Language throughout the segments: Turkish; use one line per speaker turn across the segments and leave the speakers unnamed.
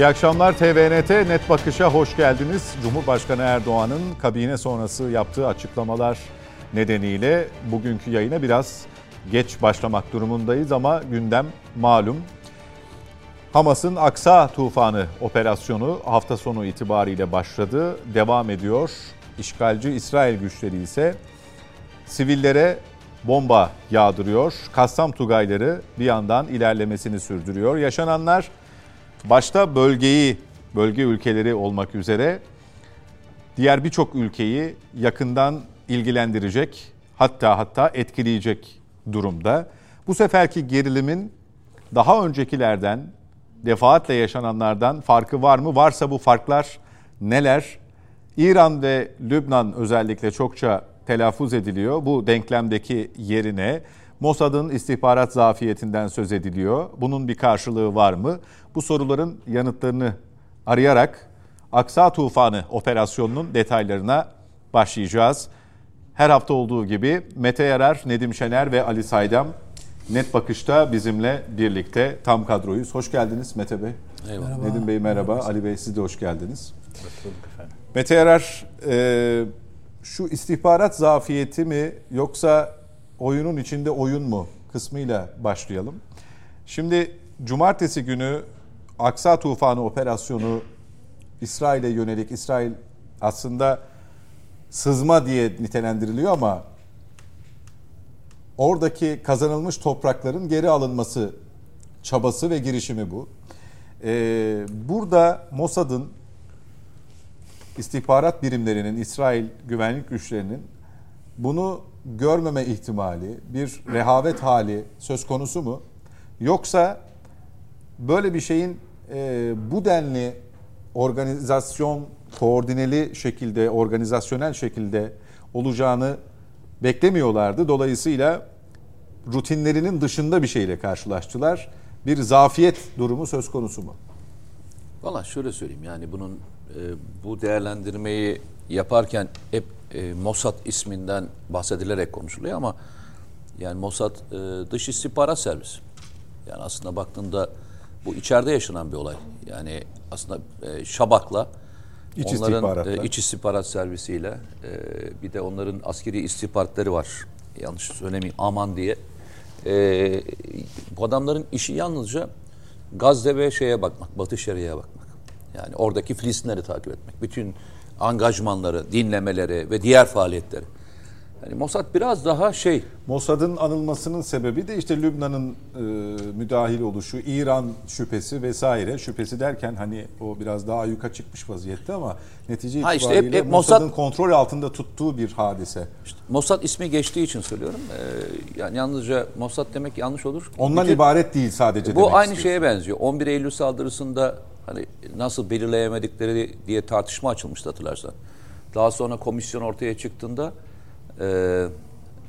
İyi akşamlar TVNT Net Bakış'a hoş geldiniz. Cumhurbaşkanı Erdoğan'ın kabine sonrası yaptığı açıklamalar nedeniyle bugünkü yayına biraz geç başlamak durumundayız ama gündem malum. Hamas'ın Aksa Tufanı operasyonu hafta sonu itibariyle başladı, devam ediyor. İşgalci İsrail güçleri ise sivillere bomba yağdırıyor. Kassam Tugayları bir yandan ilerlemesini sürdürüyor. Yaşananlar başta bölgeyi, bölge ülkeleri olmak üzere diğer birçok ülkeyi yakından ilgilendirecek, hatta hatta etkileyecek durumda. Bu seferki gerilimin daha öncekilerden, defaatle yaşananlardan farkı var mı? Varsa bu farklar neler? İran ve Lübnan özellikle çokça telaffuz ediliyor. Bu denklemdeki yerine Mossad'ın istihbarat zafiyetinden söz ediliyor. Bunun bir karşılığı var mı? Bu soruların yanıtlarını arayarak Aksa Tufanı operasyonunun detaylarına başlayacağız. Her hafta olduğu gibi Mete Yarar, Nedim Şener ve Ali Saydam net bakışta bizimle birlikte tam kadroyuz. Hoş geldiniz Mete Bey. Eyvallah. Nedim Bey merhaba. merhaba. Ali Bey siz de hoş geldiniz. Hoş bulduk efendim. Mete Yarar, e, şu istihbarat zafiyeti mi yoksa oyunun içinde oyun mu kısmıyla başlayalım. Şimdi cumartesi günü Aksa Tufanı operasyonu İsrail'e yönelik İsrail aslında sızma diye nitelendiriliyor ama oradaki kazanılmış toprakların geri alınması çabası ve girişimi bu. Ee, burada Mossad'ın istihbarat birimlerinin, İsrail güvenlik güçlerinin bunu görmeme ihtimali, bir rehavet hali söz konusu mu? Yoksa böyle bir şeyin e, bu denli organizasyon koordineli şekilde, organizasyonel şekilde olacağını beklemiyorlardı. Dolayısıyla rutinlerinin dışında bir şeyle karşılaştılar. Bir zafiyet durumu söz konusu mu?
Valla şöyle söyleyeyim yani bunun e, bu değerlendirmeyi yaparken hep e, Mossad isminden bahsedilerek konuşuluyor ama yani Mossad e, dış istihbarat servisi. Yani aslında baktığında bu içeride yaşanan bir olay. Yani aslında e, Şabak'la İç onların e, iç istihbarat servisiyle e, bir de onların askeri istihbaratları var. Yanlış söylemeyeyim aman diye. E, bu adamların işi yalnızca Gazze ve şeye bakmak, Batı Şeria'ya bakmak. Yani oradaki Filistinleri takip etmek. Bütün angajmanları, dinlemeleri ve diğer faaliyetleri. Yani Mossad biraz daha şey.
Mossad'ın anılmasının sebebi de işte Lübnan'ın e, müdahil oluşu, İran şüphesi vesaire. Şüphesi derken hani o biraz daha yuka çıkmış vaziyette ama netice ha itibariyle işte hep, hep Mossad'ın Mossad, kontrol altında tuttuğu bir hadise.
İşte Mossad ismi geçtiği için söylüyorum. Ee, yani yalnızca Mossad demek yanlış olur.
Ondan Bütün, ibaret değil sadece
Bu aynı istiyorsun. şeye benziyor. 11 Eylül saldırısında hani nasıl belirleyemedikleri diye tartışma açılmıştı hatırlarsan. Daha sonra komisyon ortaya çıktığında e,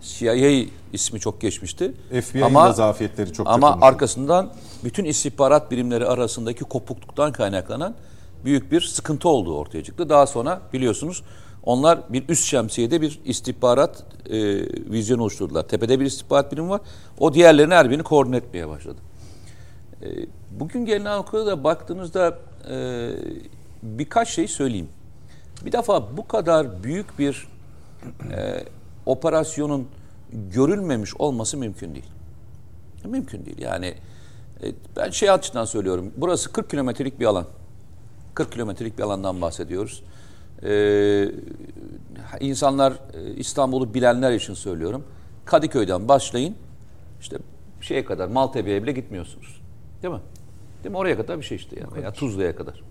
CIA ismi çok geçmişti.
FBI'nin ama, zafiyetleri çok
Ama konuşuldu. arkasından bütün istihbarat birimleri arasındaki kopukluktan kaynaklanan büyük bir sıkıntı olduğu ortaya çıktı. Daha sonra biliyorsunuz onlar bir üst şemsiyede bir istihbarat e, vizyonu oluşturdular. Tepede bir istihbarat birimi var. O diğerlerini her birini koordine etmeye başladı. E, bugün gelinen noktada da baktığınızda e, birkaç şey söyleyeyim. Bir defa bu kadar büyük bir e, operasyonun görülmemiş olması mümkün değil. Mümkün değil. Yani e, ben şey açıdan söylüyorum. Burası 40 kilometrelik bir alan. 40 kilometrelik bir alandan bahsediyoruz. Ee, insanlar e, İstanbul'u bilenler için söylüyorum. Kadıköy'den başlayın. İşte şeye kadar Maltepe'ye bile gitmiyorsunuz. Değil mi? Değil mi? Oraya kadar bir şey işte yani. Veya Tuzla'ya kadar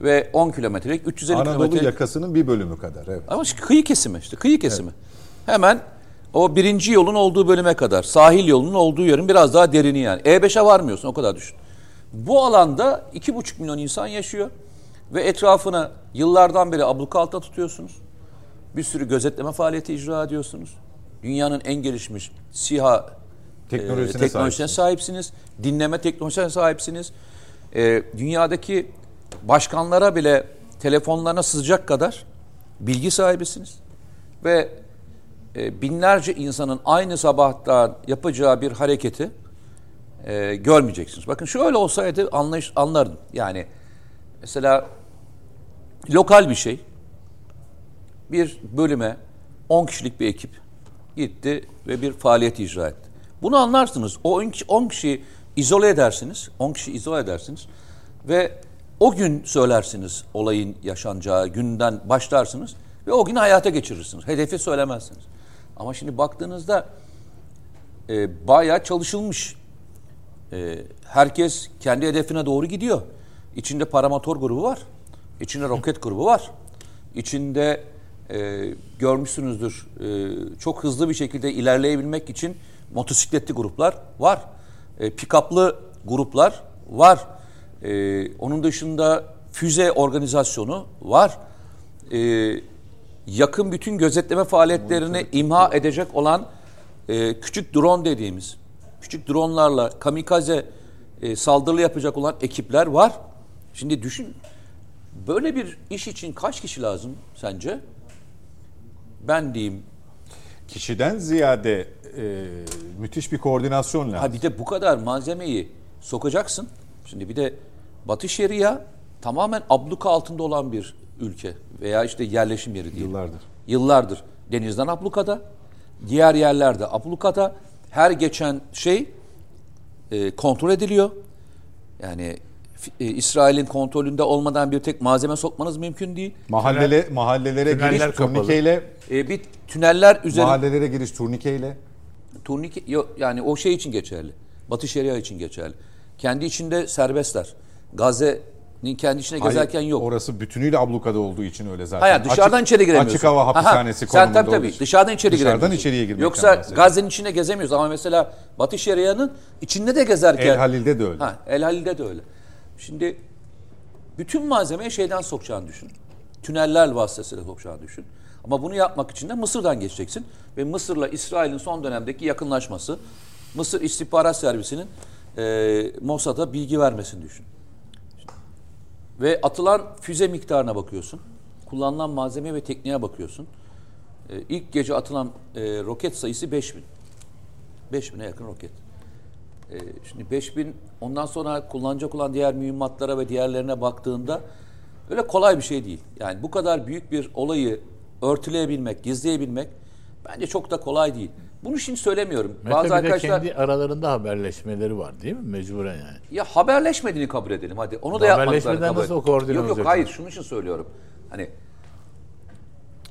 ve 10 kilometrelik 350
Anadolu kilometrelik. yakasının bir bölümü kadar. Evet.
Ama işte kıyı kesimi işte kıyı kesimi. Evet. Hemen o birinci yolun olduğu bölüme kadar sahil yolunun olduğu yerin biraz daha derini yani. E5'e varmıyorsun o kadar düşün. Bu alanda 2,5 milyon insan yaşıyor ve etrafını yıllardan beri abluka altta tutuyorsunuz. Bir sürü gözetleme faaliyeti icra ediyorsunuz. Dünyanın en gelişmiş SİHA teknolojisine, e, teknolojisine sahipsiniz. sahipsiniz. Dinleme teknolojisine sahipsiniz. E, dünyadaki başkanlara bile telefonlarına sızacak kadar bilgi sahibisiniz. Ve e, binlerce insanın aynı sabahtan yapacağı bir hareketi e, görmeyeceksiniz. Bakın şöyle olsaydı anlayış, anlardım. Yani mesela lokal bir şey. Bir bölüme 10 kişilik bir ekip gitti ve bir faaliyet icra etti. Bunu anlarsınız. O 10 kişiyi izole edersiniz. 10 kişi izole edersiniz ve o gün söylersiniz olayın yaşanacağı günden başlarsınız ve o günü hayata geçirirsiniz. Hedefi söylemezsiniz. Ama şimdi baktığınızda e, bayağı çalışılmış. E, herkes kendi hedefine doğru gidiyor. İçinde paramotor grubu var. İçinde roket grubu var. İçinde e, görmüşsünüzdür e, çok hızlı bir şekilde ilerleyebilmek için motosikletli gruplar var. E, pikaplı gruplar var. E, onun dışında füze organizasyonu var. E, yakın bütün gözetleme faaliyetlerini imha edecek olan e, küçük drone dediğimiz, küçük dronlarla kamikaze e, saldırı yapacak olan ekipler var. Şimdi düşün, böyle bir iş için kaç kişi lazım sence? Ben diyeyim.
Kişiden ziyade e, müthiş bir koordinasyon lazım.
Ha bir de bu kadar malzemeyi sokacaksın. Şimdi bir de Batı Şeria tamamen abluka altında olan bir ülke veya işte yerleşim yeri değil.
Yıllardır.
Yıllardır denizden ablukada, diğer yerlerde ablukada. Her geçen şey e, kontrol ediliyor. Yani e, İsrail'in kontrolünde olmadan bir tek malzeme sokmanız mümkün değil.
Mahallele, mahallelere giriş
kapalı.
turnikeyle,
E, bir tüneller üzerinde
mahallelere giriş turnikeyle.
turnike yok yani o şey için geçerli. Batı Şeria için geçerli. Kendi içinde serbestler. Gazze'nin kendi içine
Hayır,
gezerken yok.
Orası bütünüyle ablukada olduğu için öyle zaten.
Hayır dışarıdan
Açık-
içeri giremiyorsun.
Açık hava
Aha,
hapishanesi
Sen
konumunda
tabii tabii
için.
dışarıdan içeri
Dışarıdan
giremiyorsun.
içeriye girmekten
Yoksa. Gazze'nin içine gezemiyoruz ama mesela Batı Şeria'nın içinde de gezerken.
El Halil'de de öyle.
Ha, El Halil'de de öyle. Şimdi bütün malzemeyi şeyden sokacağını düşün. Tüneller vasıtasıyla sokacağını düşün. Ama bunu yapmak için de Mısır'dan geçeceksin. Ve Mısır'la İsrail'in son dönemdeki yakınlaşması, Mısır İstihbarat Servisi'nin e, Mossad'a bilgi vermesini düşün. Ve atılan füze miktarına bakıyorsun. Kullanılan malzeme ve tekniğe bakıyorsun. E, ilk gece atılan e, roket sayısı 5000. 5000'e yakın roket. E, şimdi 5000 ondan sonra kullanacak olan diğer mühimmatlara ve diğerlerine baktığında öyle kolay bir şey değil. Yani bu kadar büyük bir olayı örtüleyebilmek, gizleyebilmek bence çok da kolay değil. Bunu şimdi söylemiyorum.
Mete
Bazı
bir de
arkadaşlar
kendi aralarında haberleşmeleri var değil mi? Mecburen yani.
ya haberleşmediğini kabul edelim hadi. Onu da yapmadıklarını
Haberleşmeden nasıl o koordine
Yok yok
olacak?
hayır şunun için söylüyorum. Hani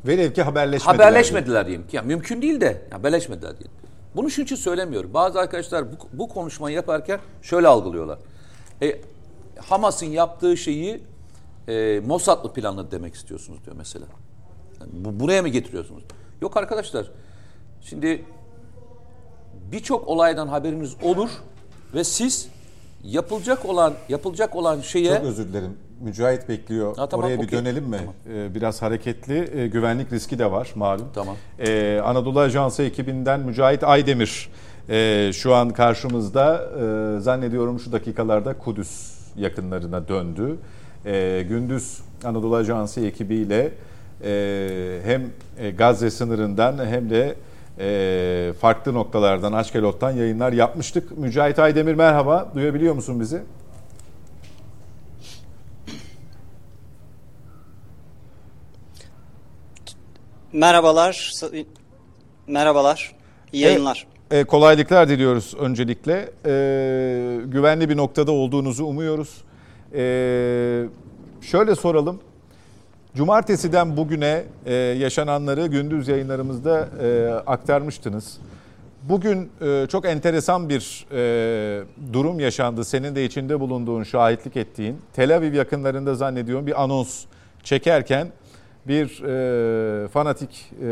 Velev ki haberleşmediler.
haberleşmediler diyeyim ki. Ya mümkün değil de haberleşmediler diyelim. Bunu şunun için söylemiyorum. Bazı arkadaşlar bu, bu konuşmayı yaparken şöyle algılıyorlar. E, Hamas'ın yaptığı şeyi e, Mossad'lı planladı demek istiyorsunuz diyor mesela. Yani bu, buraya mı getiriyorsunuz? Yok arkadaşlar. Şimdi birçok olaydan haberiniz olur ve siz yapılacak olan yapılacak olan şeye
Çok özür dilerim. Mücahit bekliyor.
Ha, tamam,
Oraya bir
okey.
dönelim mi? Ee, biraz hareketli. Ee, güvenlik riski de var malum.
Tamam.
Ee, Anadolu Ajansı ekibinden Mücahit Aydemir ee, şu an karşımızda. Ee, zannediyorum şu dakikalarda Kudüs yakınlarına döndü. Ee, gündüz Anadolu Ajansı ekibiyle ee, hem e, Gazze sınırından hem de ee, farklı noktalardan, Aşkelot'tan yayınlar yapmıştık. Mücahit Aydemir merhaba. Duyabiliyor musun bizi?
Merhabalar. Merhabalar. İyi yayınlar.
E, kolaylıklar diliyoruz öncelikle. E, güvenli bir noktada olduğunuzu umuyoruz. E, şöyle soralım. Cumartesiden bugüne e, yaşananları gündüz yayınlarımızda e, aktarmıştınız. Bugün e, çok enteresan bir e, durum yaşandı. Senin de içinde bulunduğun, şahitlik ettiğin. Tel Aviv yakınlarında zannediyorum bir anons çekerken bir e, fanatik e,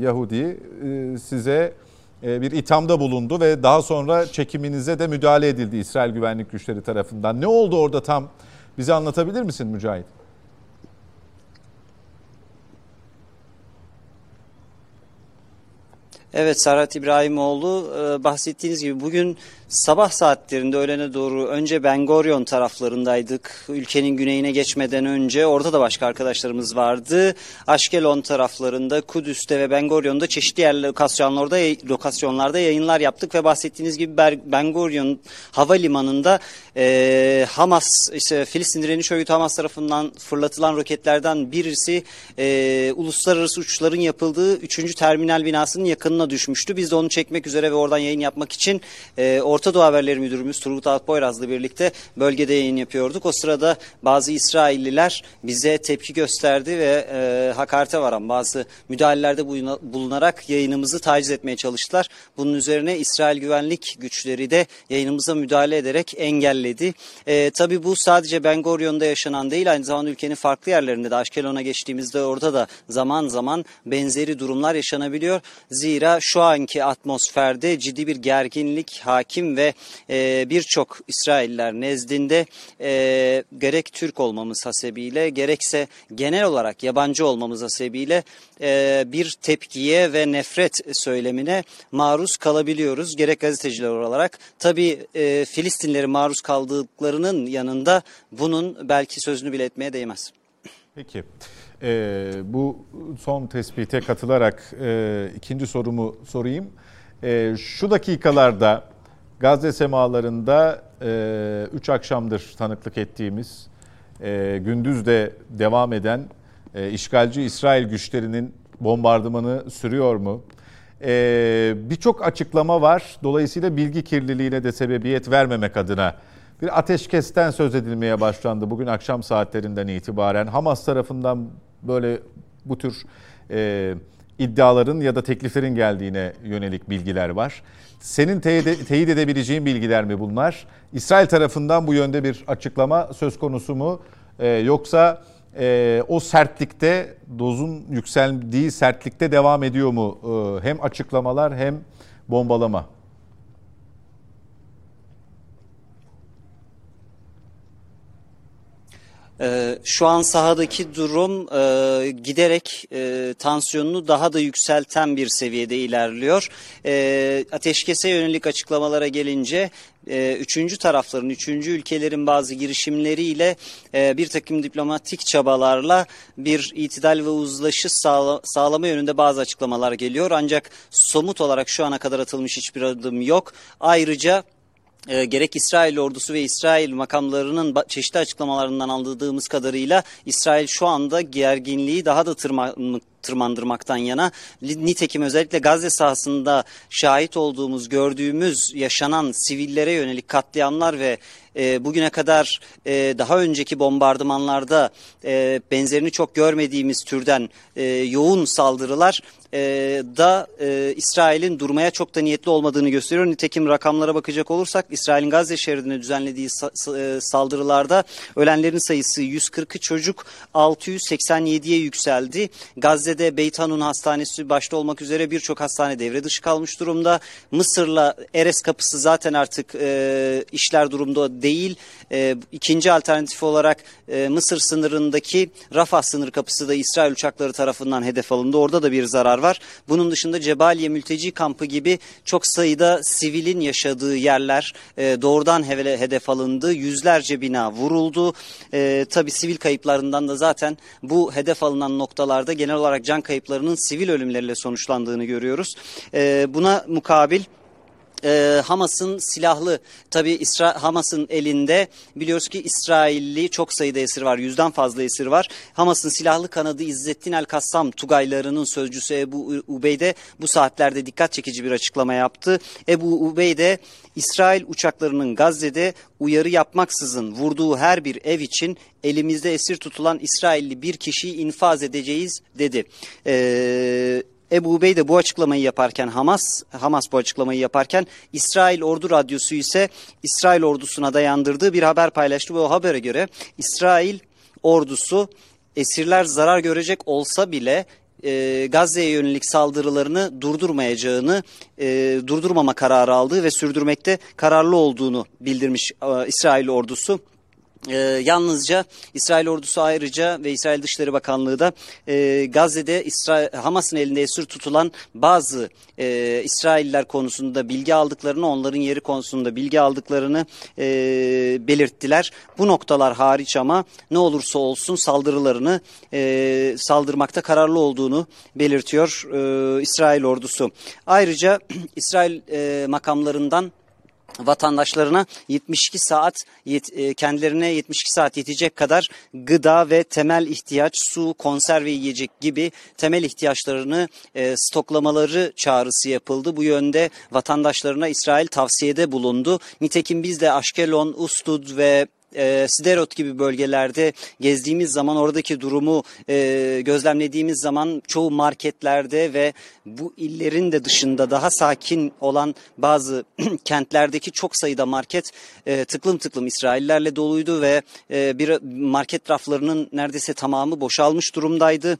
Yahudi e, size e, bir ithamda bulundu ve daha sonra çekiminize de müdahale edildi İsrail güvenlik güçleri tarafından. Ne oldu orada tam? Bize anlatabilir misin Mücahit?
Evet Serhat İbrahimoğlu bahsettiğiniz gibi bugün sabah saatlerinde öğlene doğru önce Ben Gurion taraflarındaydık. Ülkenin güneyine geçmeden önce orada da başka arkadaşlarımız vardı. Aşkelon taraflarında, Kudüs'te ve Ben Gurion'da çeşitli yer lokasyonlarda, lokasyonlarda yayınlar yaptık ve bahsettiğiniz gibi Ben Gurion havalimanında e, Hamas, işte Filistin Direniş Örgütü Hamas tarafından fırlatılan roketlerden birisi e, uluslararası uçuşların yapıldığı 3. terminal binasının yakınına düşmüştü. Biz de onu çekmek üzere ve oradan yayın yapmak için e, Orta Doğu Haberleri Müdürümüz Turgut Alpoyraz'la birlikte bölgede yayın yapıyorduk. O sırada bazı İsrailliler bize tepki gösterdi ve e, hakarete varan bazı müdahalelerde bulunarak yayınımızı taciz etmeye çalıştılar. Bunun üzerine İsrail güvenlik güçleri de yayınımıza müdahale ederek engelledi. E, tabii bu sadece Ben Gurion'da yaşanan değil aynı zamanda ülkenin farklı yerlerinde de Aşkelon'a geçtiğimizde orada da zaman zaman benzeri durumlar yaşanabiliyor. Zira şu anki atmosferde ciddi bir gerginlik hakim ve e, birçok İsrailler nezdinde e, gerek Türk olmamız hasebiyle gerekse genel olarak yabancı olmamız hasebiyle e, bir tepkiye ve nefret söylemine maruz kalabiliyoruz. Gerek gazeteciler olarak tabii e, Filistinleri maruz kaldıklarının yanında bunun belki sözünü bile etmeye değmez.
Peki. Ee, bu son tespite katılarak e, ikinci sorumu sorayım. E, şu dakikalarda Gazze semalarında 3 e, akşamdır tanıklık ettiğimiz, e, gündüz de devam eden e, işgalci İsrail güçlerinin bombardımanı sürüyor mu? E, Birçok açıklama var. Dolayısıyla bilgi kirliliğine de sebebiyet vermemek adına bir ateşkesten söz edilmeye başlandı bugün akşam saatlerinden itibaren. Hamas tarafından böyle bu tür e, iddiaların ya da tekliflerin geldiğine yönelik bilgiler var. Senin teyit, edebileceğin bilgiler mi bunlar? İsrail tarafından bu yönde bir açıklama söz konusu mu? Ee, yoksa e, o sertlikte, dozun yükseldiği sertlikte devam ediyor mu? Ee, hem açıklamalar hem bombalama.
Ee, şu an sahadaki durum e, giderek e, tansiyonunu daha da yükselten bir seviyede ilerliyor. E, ateşkese yönelik açıklamalara gelince e, üçüncü tarafların, üçüncü ülkelerin bazı girişimleriyle bir takım diplomatik çabalarla bir itidal ve uzlaşı sağla, sağlama yönünde bazı açıklamalar geliyor. Ancak somut olarak şu ana kadar atılmış hiçbir adım yok. Ayrıca e, gerek İsrail ordusu ve İsrail makamlarının çeşitli açıklamalarından anladığımız kadarıyla İsrail şu anda gerginliği daha da tırmanık tırmandırmaktan yana. Nitekim özellikle Gazze sahasında şahit olduğumuz, gördüğümüz yaşanan sivillere yönelik katliamlar ve e, bugüne kadar e, daha önceki bombardımanlarda e, benzerini çok görmediğimiz türden e, yoğun saldırılar e, da e, İsrail'in durmaya çok da niyetli olmadığını gösteriyor. Nitekim rakamlara bakacak olursak İsrail'in Gazze şeridine düzenlediği e, saldırılarda ölenlerin sayısı 140'ı çocuk 687'ye yükseldi. Gazze'de Beyt Hanun Hastanesi başta olmak üzere birçok hastane devre dışı kalmış durumda. Mısır'la Eres kapısı zaten artık e, işler durumda değil. E, ikinci alternatif olarak e, Mısır sınırındaki Rafah sınır kapısı da İsrail uçakları tarafından hedef alındı. Orada da bir zarar var. Bunun dışında Cebaliye mülteci kampı gibi çok sayıda sivilin yaşadığı yerler e, doğrudan hedef alındı. Yüzlerce bina vuruldu. E, tabii sivil kayıplarından da zaten bu hedef alınan noktalarda genel olarak can kayıplarının sivil ölümleriyle sonuçlandığını görüyoruz. E, buna mukabil e, Hamas'ın silahlı tabi İsra Hamas'ın elinde biliyoruz ki İsrailli çok sayıda esir var yüzden fazla esir var. Hamas'ın silahlı kanadı İzzettin El Kassam Tugaylarının sözcüsü Ebu Ubeyde bu saatlerde dikkat çekici bir açıklama yaptı. Ebu Ubeyde İsrail uçaklarının Gazze'de uyarı yapmaksızın vurduğu her bir ev için elimizde esir tutulan İsrailli bir kişiyi infaz edeceğiz dedi. Eee Ebu Bey de bu açıklamayı yaparken Hamas, Hamas bu açıklamayı yaparken İsrail Ordu Radyosu ise İsrail ordusuna dayandırdığı bir haber paylaştı ve o habere göre İsrail ordusu esirler zarar görecek olsa bile e, Gazze'ye yönelik saldırılarını durdurmayacağını, e, durdurmama kararı aldığı ve sürdürmekte kararlı olduğunu bildirmiş e, İsrail ordusu. Ee, yalnızca İsrail ordusu ayrıca ve İsrail Dışişleri Bakanlığı da e, Gazze'de İsrail, Hamas'ın elinde esir tutulan bazı e, İsrailler konusunda bilgi aldıklarını, onların yeri konusunda bilgi aldıklarını e, belirttiler. Bu noktalar hariç ama ne olursa olsun saldırılarını e, saldırmakta kararlı olduğunu belirtiyor e, İsrail ordusu. Ayrıca İsrail e, makamlarından vatandaşlarına 72 saat e, kendilerine 72 saat yetecek kadar gıda ve temel ihtiyaç su, konserve yiyecek gibi temel ihtiyaçlarını e, stoklamaları çağrısı yapıldı. Bu yönde vatandaşlarına İsrail tavsiyede bulundu. Nitekim biz de Aşkelon, Ustud ve e, Siderot gibi bölgelerde gezdiğimiz zaman oradaki durumu e, gözlemlediğimiz zaman çoğu marketlerde ve bu illerin de dışında daha sakin olan bazı kentlerdeki çok sayıda market e, tıklım tıklım İsraillerle doluydu ve e, bir market raflarının neredeyse tamamı boşalmış durumdaydı.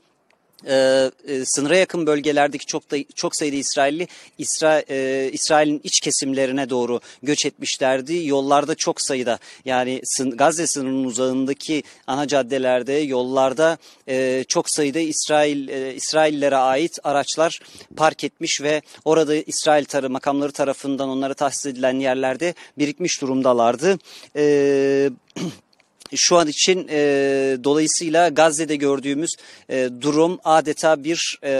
Ee, e, sınıra yakın bölgelerdeki çok da çok sayıda İsrailli İsra, e, İsrail'in iç kesimlerine doğru göç etmişlerdi. Yollarda çok sayıda yani sın, Gazze sınırının uzağındaki ana caddelerde, yollarda e, çok sayıda İsrail e, İsraillere ait araçlar park etmiş ve orada İsrail tarı makamları tarafından onlara tahsis edilen yerlerde birikmiş durumdalardı. Eee şu an için e, dolayısıyla Gazze'de gördüğümüz e, durum adeta bir e,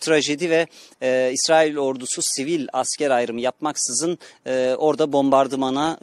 trajedi ve e, İsrail ordusu sivil asker ayrımı yapmaksızın e, orada bombardımana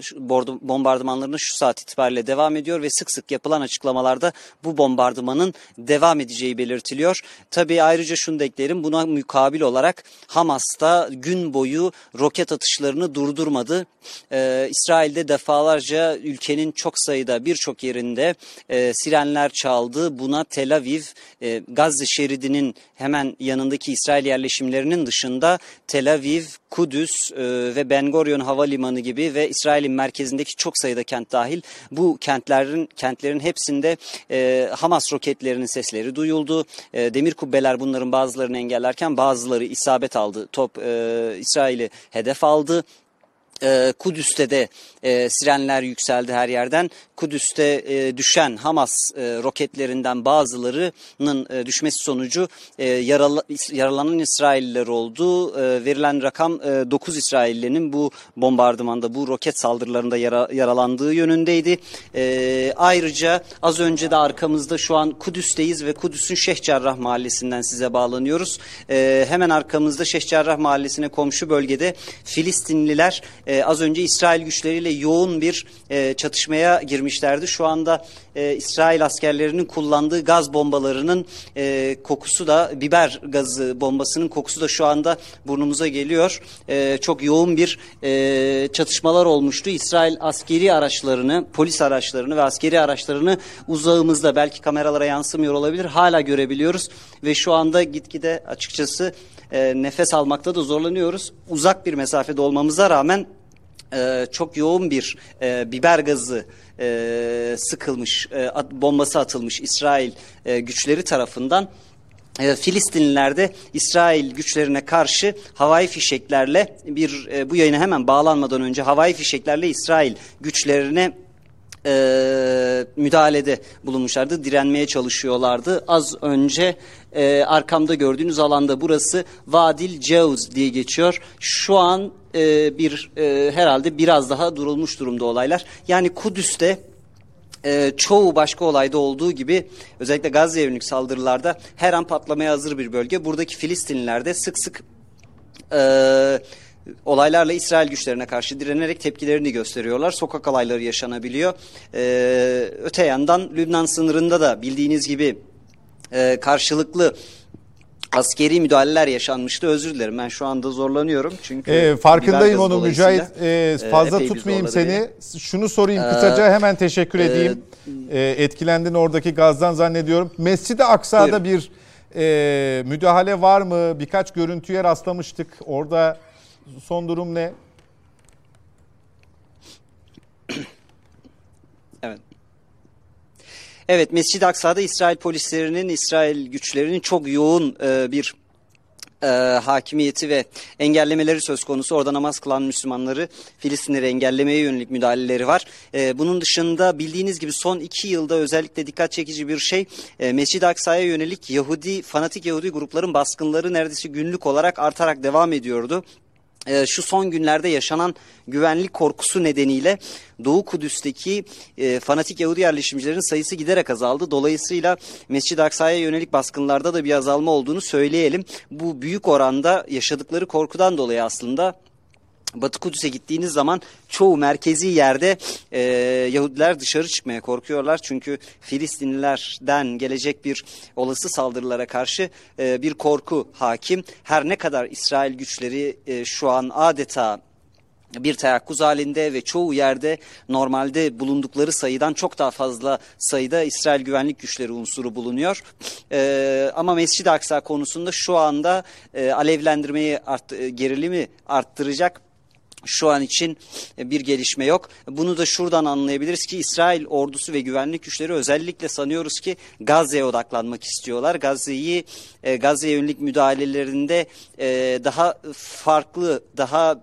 bombardımanlarına şu saat itibariyle devam ediyor ve sık sık yapılan açıklamalarda bu bombardımanın devam edeceği belirtiliyor. Tabii ayrıca şunu da eklerim buna mukabil olarak Hamas'ta gün boyu roket atışlarını durdurmadı. E, İsrail'de defalarca ülkenin çok sayıda birçok birçok yerinde e, sirenler çaldı. Buna Tel Aviv, e, Gazze şeridinin hemen yanındaki İsrail yerleşimlerinin dışında Tel Aviv, Kudüs e, ve Ben Gurion Havalimanı gibi ve İsrail'in merkezindeki çok sayıda kent dahil bu kentlerin kentlerin hepsinde e, Hamas roketlerinin sesleri duyuldu. E, demir kubbeler bunların bazılarını engellerken bazıları isabet aldı. Top e, İsrail'i hedef aldı. E, Kudüs'te de e, sirenler yükseldi her yerden. Kudüs'te e, düşen Hamas e, roketlerinden bazılarının e, düşmesi sonucu e, yaralı, yaralanan İsrailliler oldu. E, verilen rakam e, 9 İsraillinin bu bombardımanda, bu roket saldırılarında yara, yaralandığı yönündeydi. E, ayrıca az önce de arkamızda şu an Kudüs'teyiz ve Kudüs'ün Şeyh Cerrah mahallesinden size bağlanıyoruz. E, hemen arkamızda Şeyh Cerrah mahallesine komşu bölgede Filistinliler e, az önce İsrail güçleriyle yoğun bir e, çatışmaya girmişlerdi. Şu anda e, İsrail askerlerinin kullandığı gaz bombalarının e, kokusu da biber gazı bombasının kokusu da şu anda burnumuza geliyor. E, çok yoğun bir e, çatışmalar olmuştu. İsrail askeri araçlarını, polis araçlarını ve askeri araçlarını uzağımızda belki kameralara yansımıyor olabilir hala görebiliyoruz ve şu anda gitgide açıkçası e, nefes almakta da zorlanıyoruz. Uzak bir mesafede olmamıza rağmen e, çok yoğun bir e, biber gazı e, sıkılmış, e, at, bombası atılmış İsrail e, güçleri tarafından. E, Filistinliler de İsrail güçlerine karşı havai fişeklerle bir e, bu yayına hemen bağlanmadan önce havai fişeklerle İsrail güçlerine e, müdahalede bulunmuşlardı. Direnmeye çalışıyorlardı. Az önce e, arkamda gördüğünüz alanda burası Vadil Ceuz diye geçiyor. Şu an e, bir e, herhalde biraz daha durulmuş durumda olaylar. Yani Kudüs'te e, çoğu başka olayda olduğu gibi özellikle Gazze yönelik saldırılarda her an patlamaya hazır bir bölge. Buradaki Filistinliler de sık sık e, olaylarla İsrail güçlerine karşı direnerek tepkilerini gösteriyorlar. Sokak olayları yaşanabiliyor. Ee, öte yandan Lübnan sınırında da bildiğiniz gibi e, karşılıklı askeri müdahaleler yaşanmıştı. Özür dilerim ben şu anda zorlanıyorum. Çünkü
e, farkındayım onu Mücahit. E, fazla tutmayayım seni. Beni. Şunu sorayım ee, kısaca hemen teşekkür edeyim. E, e, etkilendin oradaki gazdan zannediyorum. Mescid-i Aksa'da buyurun. bir e, müdahale var mı? Birkaç görüntüye rastlamıştık. Orada son durum ne?
evet. Evet Mescid-i Aksa'da İsrail polislerinin, İsrail güçlerinin çok yoğun e, bir e, hakimiyeti ve engellemeleri söz konusu. Orada namaz kılan Müslümanları Filistinleri engellemeye yönelik müdahaleleri var. E, bunun dışında bildiğiniz gibi son iki yılda özellikle dikkat çekici bir şey e, Mescid-i Aksa'ya yönelik Yahudi, fanatik Yahudi grupların baskınları neredeyse günlük olarak artarak devam ediyordu. Ee, şu son günlerde yaşanan güvenlik korkusu nedeniyle Doğu Kudüs'teki e, fanatik Yahudi yerleşimcilerin sayısı giderek azaldı. Dolayısıyla Mescid-i Aksa'ya yönelik baskınlarda da bir azalma olduğunu söyleyelim. Bu büyük oranda yaşadıkları korkudan dolayı aslında Batı Kudüs'e gittiğiniz zaman çoğu merkezi yerde e, Yahudiler dışarı çıkmaya korkuyorlar. Çünkü Filistinlilerden gelecek bir olası saldırılara karşı e, bir korku hakim. Her ne kadar İsrail güçleri e, şu an adeta bir teyakkuz halinde ve çoğu yerde normalde bulundukları sayıdan çok daha fazla sayıda İsrail güvenlik güçleri unsuru bulunuyor. Ee, ama Mescid-i Aksa konusunda şu anda e, alevlendirmeyi art, e, gerilimi arttıracak şu an için e, bir gelişme yok. Bunu da şuradan anlayabiliriz ki İsrail ordusu ve güvenlik güçleri özellikle sanıyoruz ki Gazze'ye odaklanmak istiyorlar. Gazze'yi e, Gazze'ye yönelik müdahalelerinde e, daha farklı, daha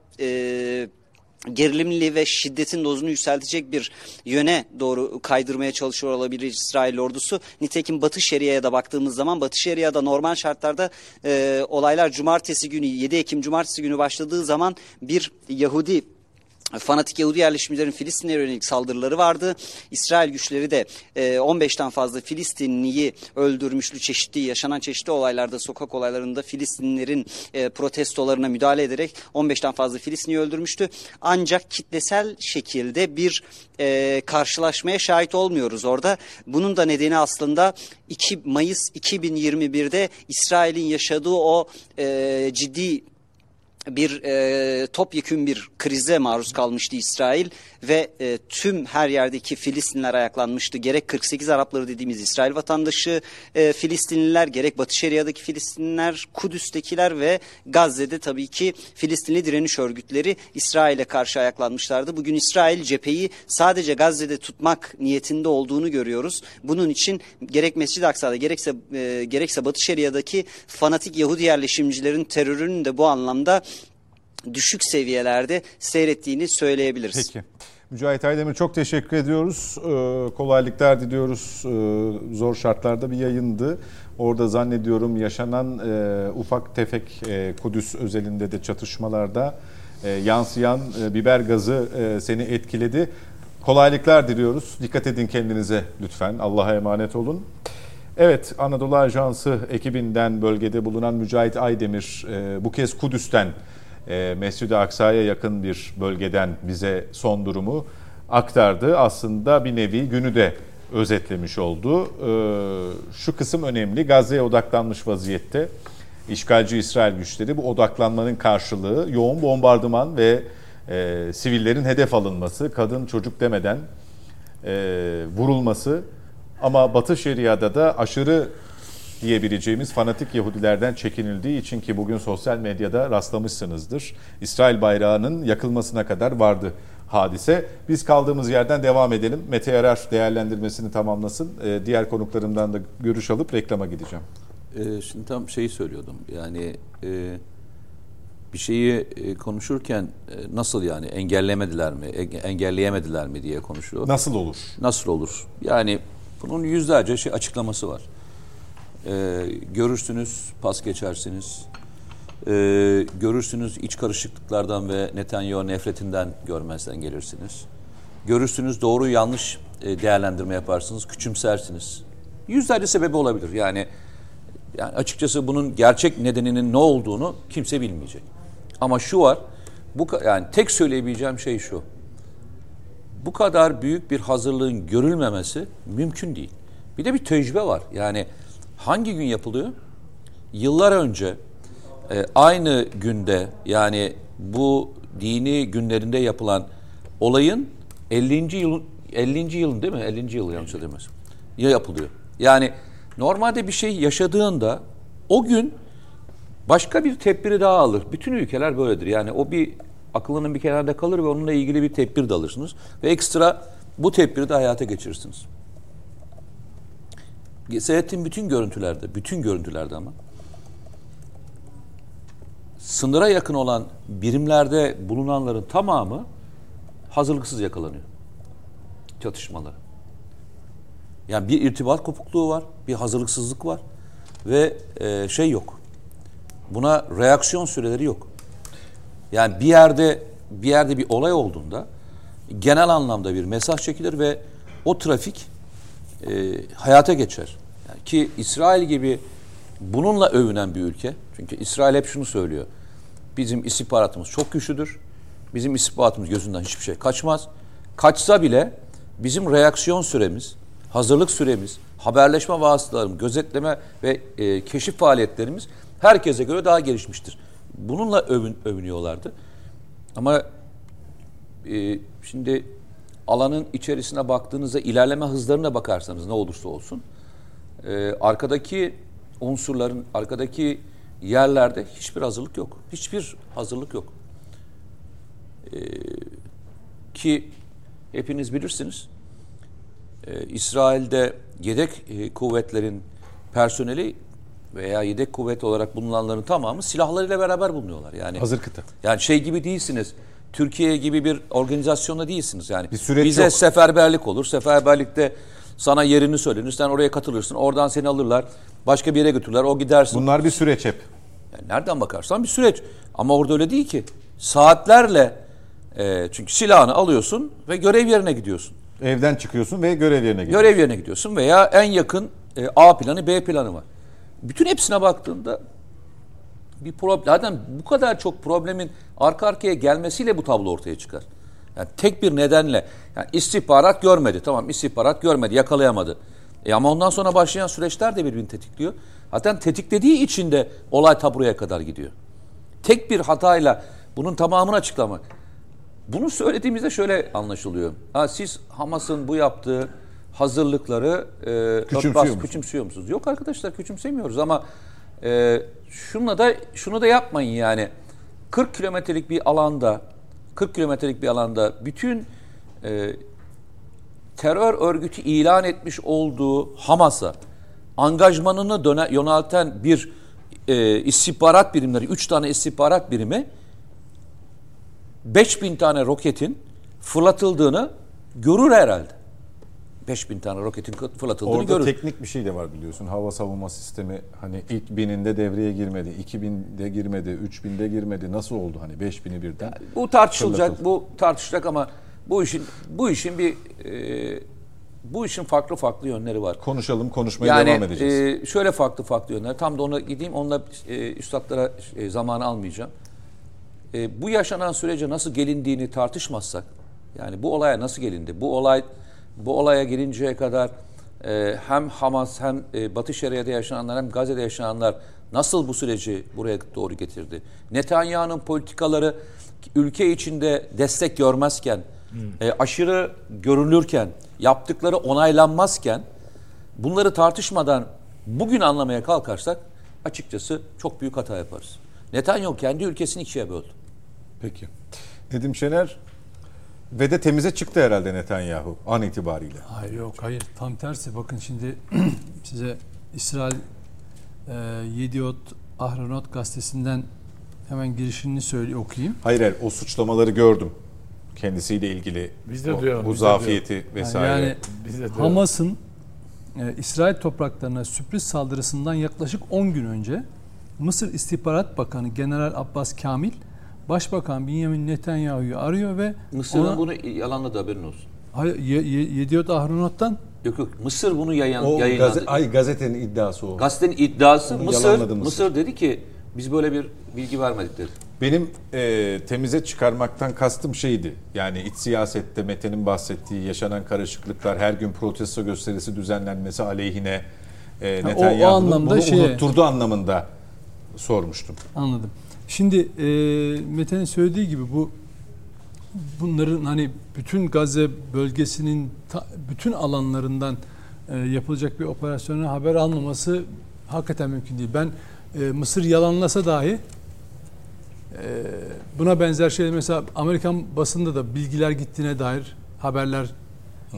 gerilimli ve şiddetin dozunu yükseltecek bir yöne doğru kaydırmaya çalışıyor olabilir İsrail ordusu. Nitekim Batı Şeria'ya da baktığımız zaman Batı Şeria'da normal şartlarda e, olaylar cumartesi günü 7 Ekim cumartesi günü başladığı zaman bir Yahudi fanatik Yahudi yerleşimcilerin Filistin'e yönelik saldırıları vardı. İsrail güçleri de e, 15'ten fazla Filistinliyi öldürmüşlü çeşitli yaşanan çeşitli olaylarda sokak olaylarında Filistinlilerin e, protestolarına müdahale ederek 15'ten fazla Filistinliyi öldürmüştü. Ancak kitlesel şekilde bir e, karşılaşmaya şahit olmuyoruz orada. Bunun da nedeni aslında 2 Mayıs 2021'de İsrail'in yaşadığı o e, ciddi bir e, topyekün bir krize maruz kalmıştı İsrail ve e, tüm her yerdeki Filistinler ayaklanmıştı. Gerek 48 Arapları dediğimiz İsrail vatandaşı e, Filistinliler, gerek Batı Şeria'daki Filistinliler, Kudüs'tekiler ve Gazze'de tabii ki Filistinli direniş örgütleri İsrail'e karşı ayaklanmışlardı. Bugün İsrail cepheyi sadece Gazze'de tutmak niyetinde olduğunu görüyoruz. Bunun için gerek Mescid-i Aksa'da gerekse e, gerekse Batı Şeria'daki fanatik Yahudi yerleşimcilerin terörünün de bu anlamda düşük seviyelerde seyrettiğini söyleyebiliriz.
Peki. Mücahit Aydemir çok teşekkür ediyoruz. Ee, kolaylıklar diliyoruz. Ee, zor şartlarda bir yayındı. Orada zannediyorum yaşanan e, ufak tefek e, Kudüs özelinde de çatışmalarda e, yansıyan e, biber gazı e, seni etkiledi. Kolaylıklar diliyoruz. Dikkat edin kendinize lütfen. Allah'a emanet olun. Evet Anadolu Ajansı ekibinden bölgede bulunan Mücahit Aydemir e, bu kez Kudüs'ten Mescid-i Aksa'ya yakın bir bölgeden bize son durumu aktardı. Aslında bir nevi günü de özetlemiş oldu. E, şu kısım önemli. Gazze'ye odaklanmış vaziyette. İşgalci İsrail güçleri bu odaklanmanın karşılığı yoğun bombardıman ve e, sivillerin hedef alınması, kadın çocuk demeden e, vurulması ama Batı Şeria'da da aşırı diyebileceğimiz fanatik Yahudilerden çekinildiği için ki bugün sosyal medyada rastlamışsınızdır. İsrail bayrağının yakılmasına kadar vardı hadise. Biz kaldığımız yerden devam edelim. Mete Yarar değerlendirmesini tamamlasın. Ee, diğer konuklarımdan da görüş alıp reklama gideceğim.
Ee, şimdi tam şeyi söylüyordum. Yani e, bir şeyi e, konuşurken e, nasıl yani engellemediler mi, engelleyemediler mi diye konuşuyor.
Nasıl olur?
Nasıl olur? Yani bunun yüzlerce şey açıklaması var. E, görürsünüz, pas geçersiniz. E, görürsünüz iç karışıklıklardan ve Netanyahu nefretinden görmezden gelirsiniz. Görürsünüz doğru yanlış e, değerlendirme yaparsınız, küçümsersiniz. Yüzlerce sebebi olabilir. Yani yani açıkçası bunun gerçek nedeninin ne olduğunu kimse bilmeyecek. Ama şu var, bu yani tek söyleyebileceğim şey şu. Bu kadar büyük bir hazırlığın görülmemesi mümkün değil. Bir de bir tecrübe var. Yani hangi gün yapılıyor? Yıllar önce e, aynı günde yani bu dini günlerinde yapılan olayın 50. yıl 50. yılın değil mi? 50. yıl yanlış hatırlamıyorsam. Ya yapılıyor. Yani normalde bir şey yaşadığında o gün başka bir tedbiri daha alır. Bütün ülkeler böyledir. Yani o bir aklının bir kenarda kalır ve onunla ilgili bir tedbir de alırsınız. Ve ekstra bu tedbiri de hayata geçirirsiniz. Seyrettiğim bütün görüntülerde, bütün görüntülerde ama sınıra yakın olan birimlerde bulunanların tamamı hazırlıksız yakalanıyor. Çatışmaları. Yani bir irtibat kopukluğu var, bir hazırlıksızlık var ve e, şey yok. Buna reaksiyon süreleri yok. Yani bir yerde bir yerde bir olay olduğunda genel anlamda bir mesaj çekilir ve o trafik e, hayata geçer. Yani ki İsrail gibi bununla övünen bir ülke. Çünkü İsrail hep şunu söylüyor. Bizim istihbaratımız çok güçlüdür. Bizim istihbaratımız gözünden hiçbir şey kaçmaz. Kaçsa bile bizim reaksiyon süremiz, hazırlık süremiz, haberleşme vasıtalarımız, gözetleme ve e, keşif faaliyetlerimiz herkese göre daha gelişmiştir. Bununla övün, övünüyorlardı. Ama e, şimdi alanın içerisine baktığınızda ilerleme hızlarına bakarsanız ne olursa olsun e, arkadaki unsurların arkadaki yerlerde hiçbir hazırlık yok. Hiçbir hazırlık yok. E, ki hepiniz bilirsiniz e, İsrail'de yedek e, kuvvetlerin personeli veya yedek kuvvet olarak bulunanların tamamı silahlarıyla beraber bulunuyorlar. Yani
Hazır kıta.
Yani şey gibi değilsiniz. Türkiye gibi bir organizasyonda değilsiniz. Yani
Bir süreç
bize
yok.
seferberlik olur. Seferberlikte sana yerini söylenir. Sen oraya katılırsın. Oradan seni alırlar. Başka bir yere götürürler. O gidersin.
Bunlar bir süreç hep.
Yani nereden bakarsan bir süreç. Ama orada öyle değil ki. Saatlerle e, çünkü silahını alıyorsun ve görev yerine gidiyorsun.
Evden çıkıyorsun ve görev yerine gidiyorsun.
Görev yerine gidiyorsun veya en yakın e, A planı B planı var. Bütün hepsine baktığında bir problem. Zaten bu kadar çok problemin arka arkaya gelmesiyle bu tablo ortaya çıkar. Yani tek bir nedenle yani istihbarat görmedi. Tamam istihbarat görmedi, yakalayamadı. E ama ondan sonra başlayan süreçler de birbirini tetikliyor. Zaten tetiklediği için de olay taburaya kadar gidiyor. Tek bir hatayla bunun tamamını açıklamak. Bunu söylediğimizde şöyle anlaşılıyor. Ha, siz Hamas'ın bu yaptığı hazırlıkları e,
Küçümsüyor
örtbas-
musunuz?
küçümsüyor musunuz? Yok arkadaşlar küçümsemiyoruz ama e, şunla da şunu da yapmayın yani. 40 kilometrelik bir alanda 40 kilometrelik bir alanda bütün e, terör örgütü ilan etmiş olduğu Hamas'a angajmanını döne, yönelten bir e, istihbarat birimleri, 3 tane istihbarat birimi 5000 tane roketin fırlatıldığını görür herhalde. 5000 tane roketin fırlatıldığını
Orada
görür.
teknik bir şey de var biliyorsun. Hava savunma sistemi hani ilk bininde devreye girmedi, 2000'de girmedi, 3000'de girmedi. Nasıl oldu hani 5000'i birden?
Bu tartışılacak,
Fırlatıldı.
bu tartışılacak ama bu işin bu işin bir e, bu işin farklı farklı yönleri var.
Konuşalım, konuşmaya
Yani
devam edeceğiz.
e, şöyle farklı farklı yönler. Tam da ona gideyim. Onunla e, üstadlara e, zamanı almayacağım. E, bu yaşanan sürece nasıl gelindiğini tartışmazsak, yani bu olaya nasıl gelindi? Bu olay bu olaya gelinceye kadar e, hem Hamas hem e, Batı Şeria'da yaşananlar hem Gazze'de yaşananlar nasıl bu süreci buraya doğru getirdi? Netanyahu'nun politikaları ülke içinde destek görmezken, e, aşırı görülürken, yaptıkları onaylanmazken bunları tartışmadan bugün anlamaya kalkarsak açıkçası çok büyük hata yaparız. Netanyahu kendi ülkesini ikiye böldü.
Peki. Nedim Şener ve de temize çıktı herhalde Netanyahu an itibariyle.
Hayır yok hayır tam tersi bakın şimdi size İsrail e, Yediot Ahronot gazetesinden hemen girişini söyle okuyayım.
Hayır hayır o suçlamaları gördüm. Kendisiyle ilgili
Biz de
o-
duyalım,
bu
biz de
zafiyeti vesaire.
Yani
Biz de
Hamas'ın e, İsrail topraklarına sürpriz saldırısından yaklaşık 10 gün önce Mısır İstihbarat Bakanı General Abbas Kamil Başbakan Benjamin Netanyahu'yu arıyor ve
Mısır'ın
ona,
bunu yalanladı haberin olsun.
Hayır, Ye- Ye- Yediot
Yok yok Mısır bunu yayan,
o
yayınladı.
gaze- ay gazetenin iddiası o.
Gazetenin iddiası
Onu
Mısır, Mısır
Mısır.
dedi ki biz böyle bir bilgi vermedik dedi.
Benim e, temize çıkarmaktan kastım şeydi. Yani iç siyasette Mete'nin bahsettiği yaşanan karışıklıklar, her gün protesto gösterisi düzenlenmesi aleyhine e, Netanyahu'nun bunu
şeye-
unutturdu anlamında sormuştum.
Anladım. Şimdi e, Mete'nin söylediği gibi bu bunların hani bütün Gazze bölgesinin ta- bütün alanlarından e, yapılacak bir operasyona haber almaması hakikaten mümkün değil. Ben e, Mısır yalanlasa dahi e, buna benzer şeyler mesela Amerikan basında da bilgiler gittiğine dair haberler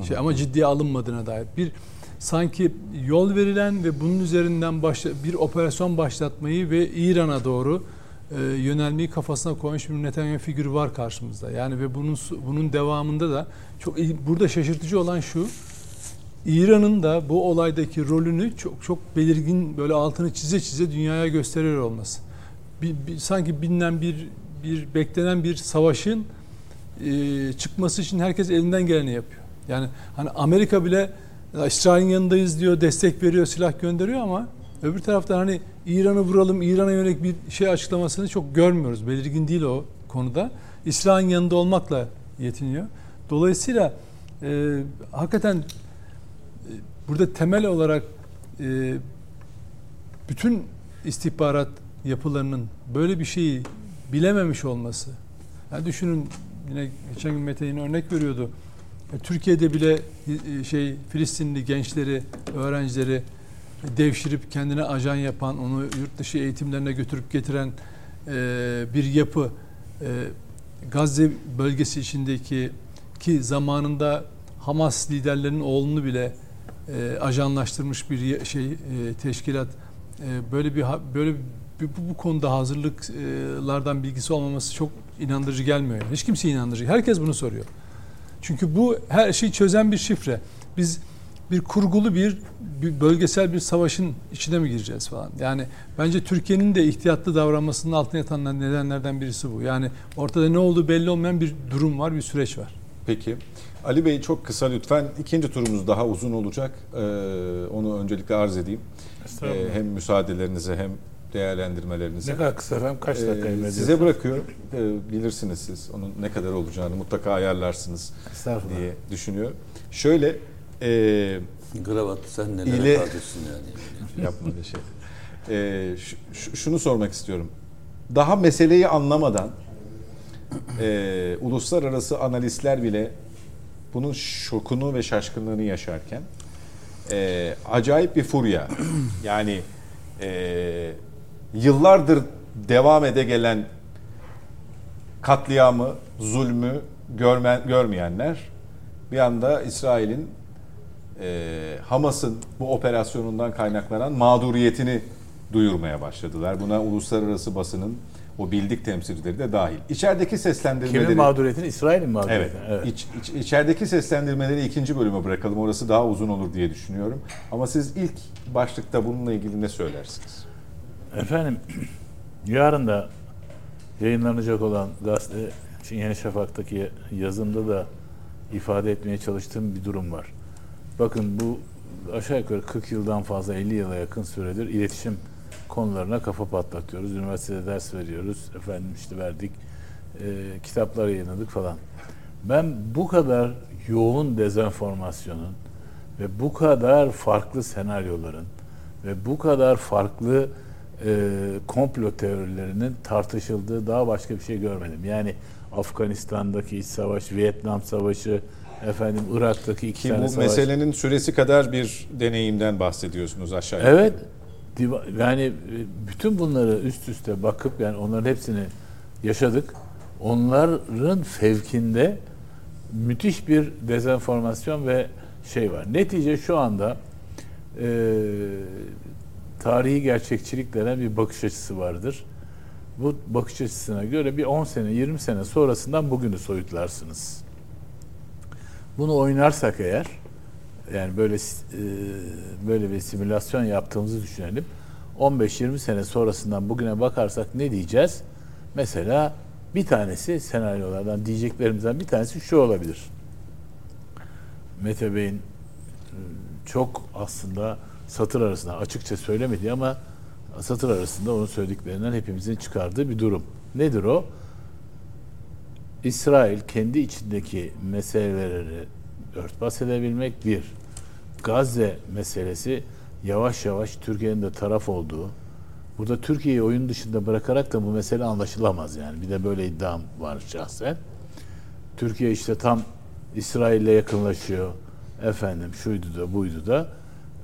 şey ama ciddiye alınmadığına dair bir sanki yol verilen ve bunun üzerinden başla, bir operasyon başlatmayı ve İran'a doğru e, yönelmeyi kafasına koymuş bir Netanyahu figürü var karşımızda. Yani ve bunun bunun devamında da çok burada şaşırtıcı olan şu. İran'ın da bu olaydaki rolünü çok çok belirgin böyle altını çize çize dünyaya gösteriyor olması. Bir, bir, sanki bilinen bir bir beklenen bir savaşın e, çıkması için herkes elinden geleni yapıyor. Yani hani Amerika bile İsrail'in yanındayız diyor, destek veriyor, silah gönderiyor ama öbür taraftan hani İran'ı vuralım, İran'a yönelik bir şey açıklamasını çok görmüyoruz. Belirgin değil o konuda. İsrail'in yanında olmakla yetiniyor. Dolayısıyla e, hakikaten e, burada temel olarak e, bütün istihbarat yapılarının böyle bir şeyi bilememiş olması. Yani düşünün yine geçen gün Mete yine örnek veriyordu. Türkiye'de bile e, şey Filistinli gençleri, öğrencileri devşirip kendine ajan yapan, onu yurt dışı eğitimlerine götürüp getiren e, bir yapı e, Gazze bölgesi içindeki ki zamanında Hamas liderlerinin oğlunu bile e, ajanlaştırmış bir şey e, teşkilat e, böyle bir böyle bir, bu, bu konuda hazırlıklardan bilgisi olmaması çok inandırıcı gelmiyor. Hiç kimse inandırıcı. Herkes bunu soruyor. Çünkü bu her şeyi çözen bir şifre. Biz bir kurgulu bir, bir bölgesel bir savaşın içine mi gireceğiz falan. Yani bence Türkiye'nin de ihtiyatlı davranmasının altına yatan nedenlerden birisi bu. Yani ortada ne olduğu belli olmayan bir durum var, bir süreç var.
Peki. Ali Bey çok kısa lütfen. ikinci turumuz daha uzun olacak. Ee, onu öncelikle arz edeyim. Ee, hem müsaadelerinize hem değerlendirmelerinize.
Ne kadar kısa efendim? Kaç dakika ee,
Size bırakıyorum. Ee, bilirsiniz siz onun ne kadar olacağını mutlaka ayarlarsınız diye düşünüyorum. Şöyle e,
Gravat sen neler ile, yani.
Yapma bir şey. E, ş, şunu sormak istiyorum. Daha meseleyi anlamadan e, uluslararası analistler bile bunun şokunu ve şaşkınlığını yaşarken e, acayip bir furya. Yani e, yıllardır devam ede gelen katliamı, zulmü görme, görmeyenler bir anda İsrail'in e, Hamas'ın bu operasyonundan kaynaklanan mağduriyetini duyurmaya başladılar. Buna uluslararası basının o bildik temsilcileri de dahil. İçerideki seslendirmeleri...
Kimin mağduriyetini? İsrail'in mağduriyetini.
Evet. evet. İç, iç, içerideki seslendirmeleri ikinci bölüme bırakalım. Orası daha uzun olur diye düşünüyorum. Ama siz ilk başlıkta bununla ilgili ne söylersiniz?
Efendim, yarın da yayınlanacak olan gazete Yeni Şafak'taki yazımda da ifade etmeye çalıştığım bir durum var. Bakın bu aşağı yukarı 40 yıldan fazla 50 yıla yakın süredir iletişim konularına kafa patlatıyoruz. Üniversitede ders veriyoruz. Efendim işte verdik. E, kitaplar yayınladık falan. Ben bu kadar yoğun dezenformasyonun ve bu kadar farklı senaryoların ve bu kadar farklı e, komplo teorilerinin tartışıldığı daha başka bir şey görmedim. Yani Afganistan'daki iç savaş, Vietnam Savaşı, efendim Irak'taki iki
Ki
tane
bu
savaş.
meselenin süresi kadar bir deneyimden bahsediyorsunuz aşağı
yukarı. Evet. Yani e, bütün bunları üst üste bakıp yani onların hepsini yaşadık. Onların fevkinde müthiş bir dezenformasyon ve şey var. Netice şu anda e, tarihi gerçekçilik denen bir bakış açısı vardır. Bu bakış açısına göre bir 10 sene, 20 sene sonrasından bugünü soyutlarsınız. Bunu oynarsak eğer yani böyle e, böyle bir simülasyon yaptığımızı düşünelim. 15-20 sene sonrasından bugüne bakarsak ne diyeceğiz? Mesela bir tanesi senaryolardan diyeceklerimizden bir tanesi şu olabilir. Mete Bey'in e, çok aslında satır arasında açıkça söylemedi ama satır arasında onun söylediklerinden hepimizin çıkardığı bir durum. Nedir o? İsrail kendi içindeki meseleleri örtbas edebilmek bir. Gazze meselesi yavaş yavaş Türkiye'nin de taraf olduğu. Burada Türkiye'yi oyun dışında bırakarak da bu mesele anlaşılamaz yani. Bir de böyle iddiam var şahsen. Türkiye işte tam İsrail'le yakınlaşıyor. Efendim şuydu da buydu da.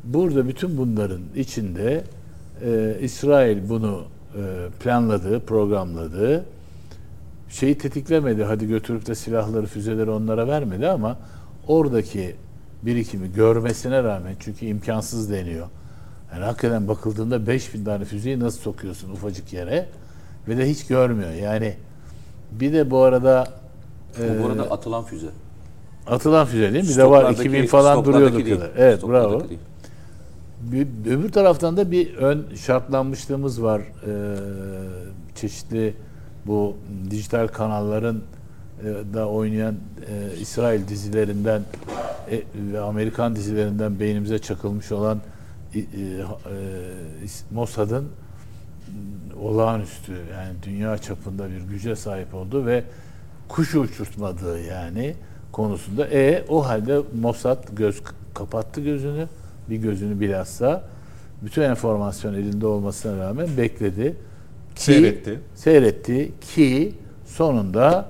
Burada bütün bunların içinde e, İsrail bunu e, planladı, programladı şeyi tetiklemedi. Hadi götürüp de silahları, füzeleri onlara vermedi ama oradaki birikimi görmesine rağmen çünkü imkansız deniyor. Yani hakikaten bakıldığında 5000 tane füzeyi nasıl sokuyorsun ufacık yere? ve de hiç görmüyor. Yani bir de bu arada
Bu
e,
arada atılan füze.
atılan füze değil mi? Bir de var
Stoklardaki-
2000 falan duruyordu kadar. Evet bravo.
değil.
Bir- öbür taraftan da bir ön şartlanmışlığımız var. Ee, çeşitli bu dijital kanalların e, da oynayan e, İsrail dizilerinden e, ve Amerikan dizilerinden beynimize çakılmış olan e, e, Mossad'ın m, olağanüstü yani dünya çapında bir güce sahip oldu ve kuş uçurtmadığı yani konusunda e o halde Mossad göz kapattı gözünü bir gözünü bilhassa bütün enformasyon elinde olmasına rağmen bekledi.
Seyretti.
Seyretti ki sonunda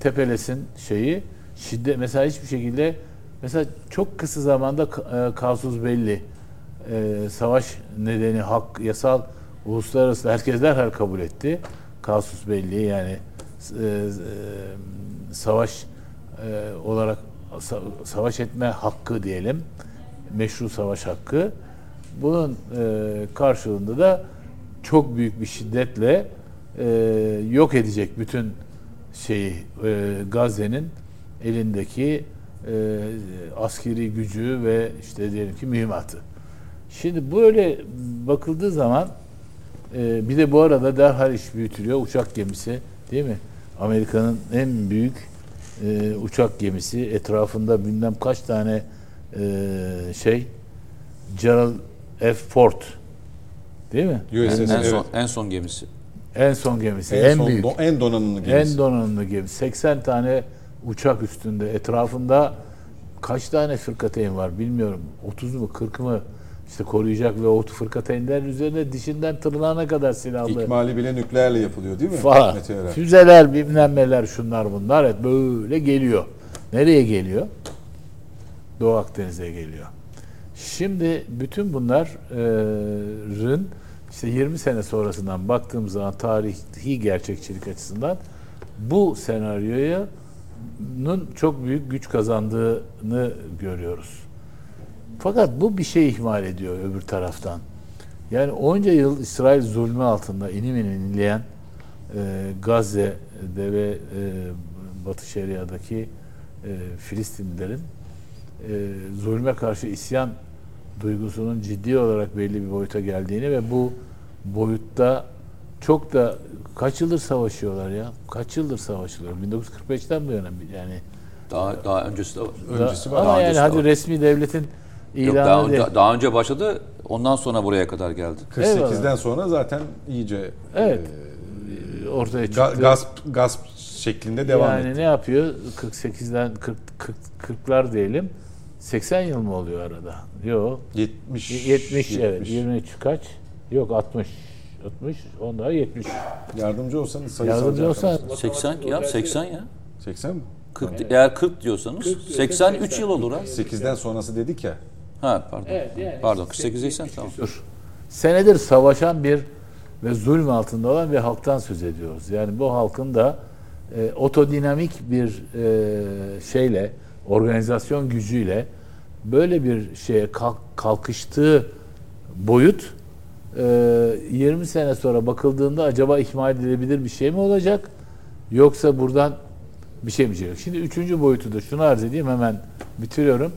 tepelesin şeyi şiddet mesela hiçbir şekilde mesela çok kısa zamanda e, kasus belli. E, savaş nedeni hak yasal uluslararası herkes derhal kabul etti. Kasus belli yani e, e, savaş e, olarak sa- savaş etme hakkı diyelim. Meşru savaş hakkı. Bunun e, karşılığında da çok büyük bir şiddetle e, yok edecek bütün şeyi e, Gazze'nin elindeki e, askeri gücü ve işte diyelim ki mühimmatı. Şimdi böyle bakıldığı zaman e, bir de bu arada derhal iş büyütülüyor uçak gemisi değil mi? Amerika'nın en büyük e, uçak gemisi etrafında bilmem kaç tane e, şey Gerald F. Ford değil mi?
USS
En, en
evet.
son en son gemisi.
En son gemisi,
en,
en,
son
büyük.
do- en donanımlı gemisi.
En donanımlı gemi. 80 tane uçak üstünde. Etrafında kaç tane fırkateyn var bilmiyorum. 30 mu 40 mı işte koruyacak ve o fırkateynlerin üzerine dişinden tırnağına kadar silahlı
İkmali bile nükleerle yapılıyor değil mi?
falan. Füzeler bilmem neler şunlar bunlar evet böyle geliyor. Nereye geliyor? Doğu Akdeniz'e geliyor. Şimdi bütün bunların işte 20 sene sonrasından baktığımız zaman tarihi gerçekçilik açısından bu senaryoya çok büyük güç kazandığını görüyoruz. Fakat bu bir şey ihmal ediyor öbür taraftan. Yani onca yıl İsrail zulmü altında inim inim inleyen e, Gazze'de ve e, Batı Şeria'daki e, Filistinlilerin e, zulme karşı isyan duygusunun ciddi olarak belli bir boyuta geldiğini ve bu boyutta çok da kaç yıldır savaşıyorlar ya? Kaç yıldır savaşıyorlar? 1945'ten bu yana yani
Daha daha öncesi de var.
Öncesi var.
ama
Daha
yani hadi
var.
resmi devletin
Yok,
ilanı
daha,
değil.
önce, daha önce başladı. Ondan sonra buraya kadar geldi.
48'den sonra zaten iyice
Evet.
e,
ortaya çıktı.
ga- gasp gasp şeklinde devam
yani
etti.
ne yapıyor? 48'den 40 40 40'lar diyelim. 80 yıl mı oluyor arada? Yok.
70
70, evet. 23 kaç? Yok 60. 60 onlar 70.
Yardımcı olsanız sayısal
Yardımcı olsan
80 ya 80 ya.
80 mi?
40 eğer 40 diyorsanız 83 yıl olur ha.
8'den sonrası dedik ya.
Ha pardon. Pardon 48 değilsen tamam.
dur. Senedir savaşan bir ve zulm altında olan bir halktan söz ediyoruz. Yani bu halkın da e, otodinamik bir e, şeyle, organizasyon gücüyle böyle bir şeye kalk- kalkıştığı boyut e, 20 sene sonra bakıldığında acaba ihmal edilebilir bir şey mi olacak? Yoksa buradan bir şey mi çıkacak? Şimdi üçüncü boyutu da şunu arz edeyim hemen bitiriyorum.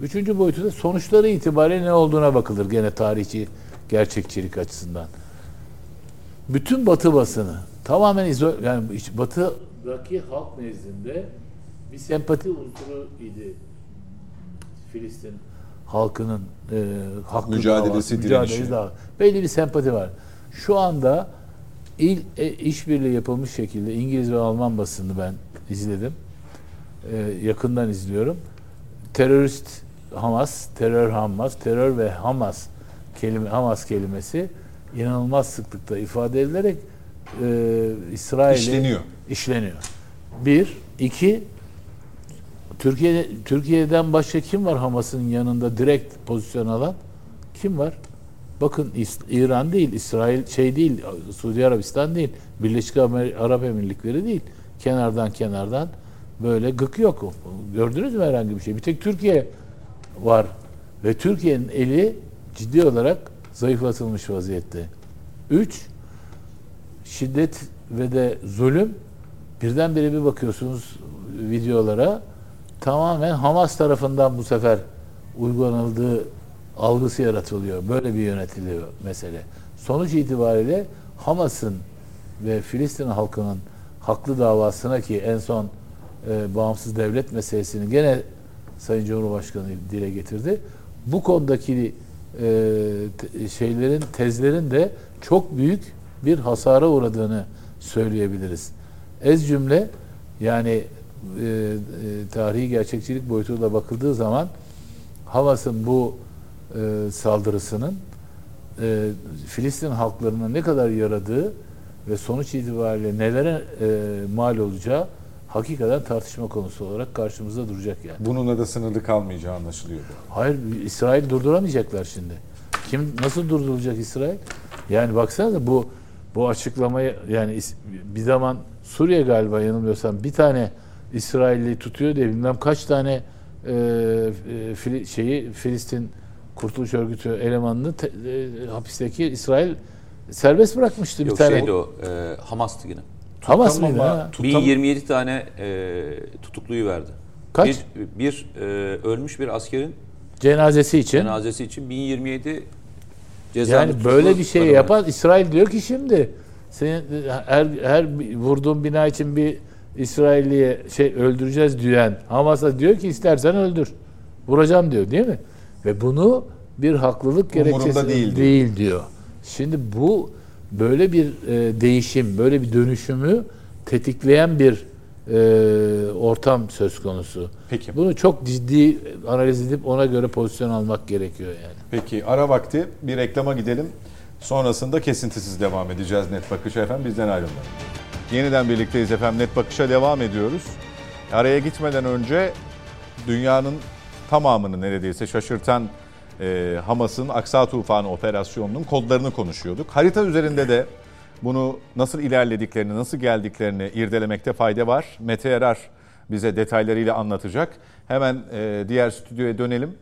Üçüncü boyutu da sonuçları itibariyle ne olduğuna bakılır gene tarihçi gerçekçilik açısından. Bütün Batı basını tamamen izo yani Batı'daki halk nezdinde bir sempati unsuru idi. Filistin halkının e, hakkı
Mücadelesi,
mücadelesi. Belli bir sempati var. Şu anda il, e, işbirliği yapılmış şekilde İngiliz ve Alman basını ben izledim. E, yakından izliyorum. Terörist Hamas, terör Hamas, terör ve Hamas kelime Hamas kelimesi inanılmaz sıklıkta ifade edilerek e, İsrail'e
İşleniyor.
işleniyor. Bir, iki Türkiye Türkiye'den başka kim var Hamas'ın yanında direkt pozisyon alan? Kim var? Bakın İran değil, İsrail şey değil, Suudi Arabistan değil, Birleşik Arap Emirlikleri değil. Kenardan kenardan böyle gık yok. Gördünüz mü herhangi bir şey? Bir tek Türkiye var ve Türkiye'nin eli ciddi olarak zayıflatılmış vaziyette. Üç, şiddet ve de zulüm birdenbire bir bakıyorsunuz videolara tamamen Hamas tarafından bu sefer uygulanıldığı algısı yaratılıyor. Böyle bir yönetiliyor mesele. Sonuç itibariyle Hamas'ın ve Filistin halkının haklı davasına ki en son e, bağımsız devlet meselesini gene Sayın Cumhurbaşkanı dile getirdi. Bu konudaki e, şeylerin, tezlerin de çok büyük bir hasara uğradığını söyleyebiliriz. Ez cümle yani e, e, tarihi gerçekçilik boyutuyla bakıldığı zaman Hamas'ın bu e, saldırısının e, Filistin halklarına ne kadar yaradığı ve sonuç itibariyle nelere e, mal olacağı hakikaten tartışma konusu olarak karşımızda duracak yani.
Bununla da sınırlı kalmayacağı anlaşılıyor.
Hayır, İsrail durduramayacaklar şimdi. Kim nasıl durdurulacak İsrail? Yani baksanıza bu bu açıklamayı yani bir zaman Suriye galiba yanılmıyorsam bir tane İsrailli tutuyor diye bilmem kaç tane e, e, şeyi Filistin Kurtuluş Örgütü elemanını te, e, hapisteki İsrail serbest bırakmıştı bir
Yok,
tane.
şeydi o, e, Hamas'tı yine.
Hamas mıydı? Ha?
1027 tane e, tutukluyu verdi.
Kaç?
Bir, bir e, ölmüş bir askerin
Cenazesi için.
cenazesi için 1027 ceza
Yani böyle bir şey yapan İsrail diyor ki şimdi senin her, her vurduğun bina için bir İsrailliye şey öldüreceğiz diyen Hamas'a diyor ki istersen öldür. Vuracağım diyor değil mi? Ve bunu bir haklılık gerekçesi
değil,
değil diyor. Şimdi bu böyle bir e, değişim, böyle bir dönüşümü tetikleyen bir e, ortam söz konusu.
Peki.
Bunu çok ciddi analiz edip ona göre pozisyon almak gerekiyor yani.
Peki ara vakti bir reklama gidelim. Sonrasında kesintisiz devam edeceğiz Net Bakış'a efendim bizden ayrılmayın. Yeniden birlikteyiz efendim Net Bakış'a devam ediyoruz. Araya gitmeden önce dünyanın tamamını neredeyse şaşırtan e, Hamas'ın Aksa Tufanı operasyonunun kodlarını konuşuyorduk. Harita üzerinde de bunu nasıl ilerlediklerini, nasıl geldiklerini irdelemekte fayda var. Mete Yarar bize detaylarıyla anlatacak. Hemen e, diğer stüdyoya dönelim.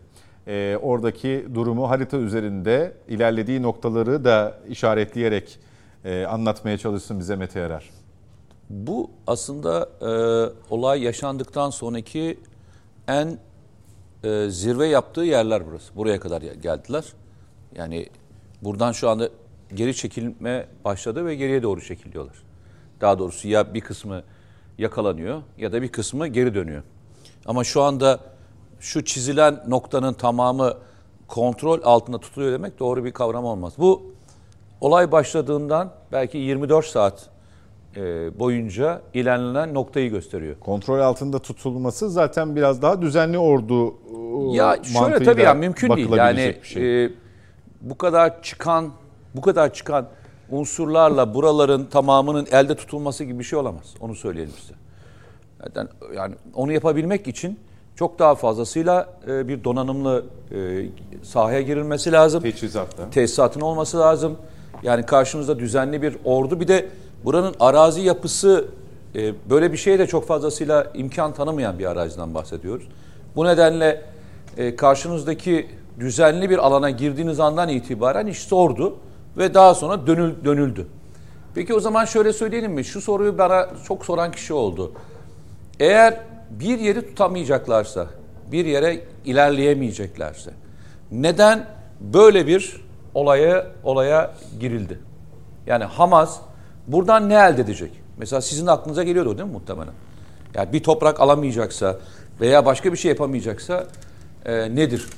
E, oradaki durumu harita üzerinde ilerlediği noktaları da işaretleyerek e, anlatmaya çalışsın bize Mete Yarar.
Bu aslında e, olay yaşandıktan sonraki en e, zirve yaptığı yerler burası. Buraya kadar geldiler. Yani buradan şu anda geri çekilme başladı ve geriye doğru çekiliyorlar. Daha doğrusu ya bir kısmı yakalanıyor ya da bir kısmı geri dönüyor. Ama şu anda şu çizilen noktanın tamamı kontrol altında tutuluyor demek doğru bir kavram olmaz. Bu olay başladığından belki 24 saat boyunca ilerlenen noktayı gösteriyor.
Kontrol altında tutulması zaten biraz daha düzenli ordu e,
ya şöyle tabii ya mümkün değil. Yani
şey.
e, bu kadar çıkan bu kadar çıkan unsurlarla buraların tamamının elde tutulması gibi bir şey olamaz. Onu söyleyelim size. Yani, yani onu yapabilmek için çok daha fazlasıyla e, bir donanımlı e, sahaya girilmesi lazım.
Teçhizatta.
Tesisatın olması lazım. Yani karşımızda düzenli bir ordu. Bir de buranın arazi yapısı e, böyle bir şeye de çok fazlasıyla imkan tanımayan bir araziden bahsediyoruz. Bu nedenle e, karşınızdaki düzenli bir alana girdiğiniz andan itibaren iş zordu ve daha sonra dönül, dönüldü. Peki o zaman şöyle söyleyelim mi? Şu soruyu bana çok soran kişi oldu. Eğer bir yeri tutamayacaklarsa, bir yere ilerleyemeyeceklerse neden böyle bir olaya olaya girildi? Yani Hamas buradan ne elde edecek? Mesela sizin aklınıza geliyordu değil mi muhtemelen? Yani bir toprak alamayacaksa veya başka bir şey yapamayacaksa e, nedir?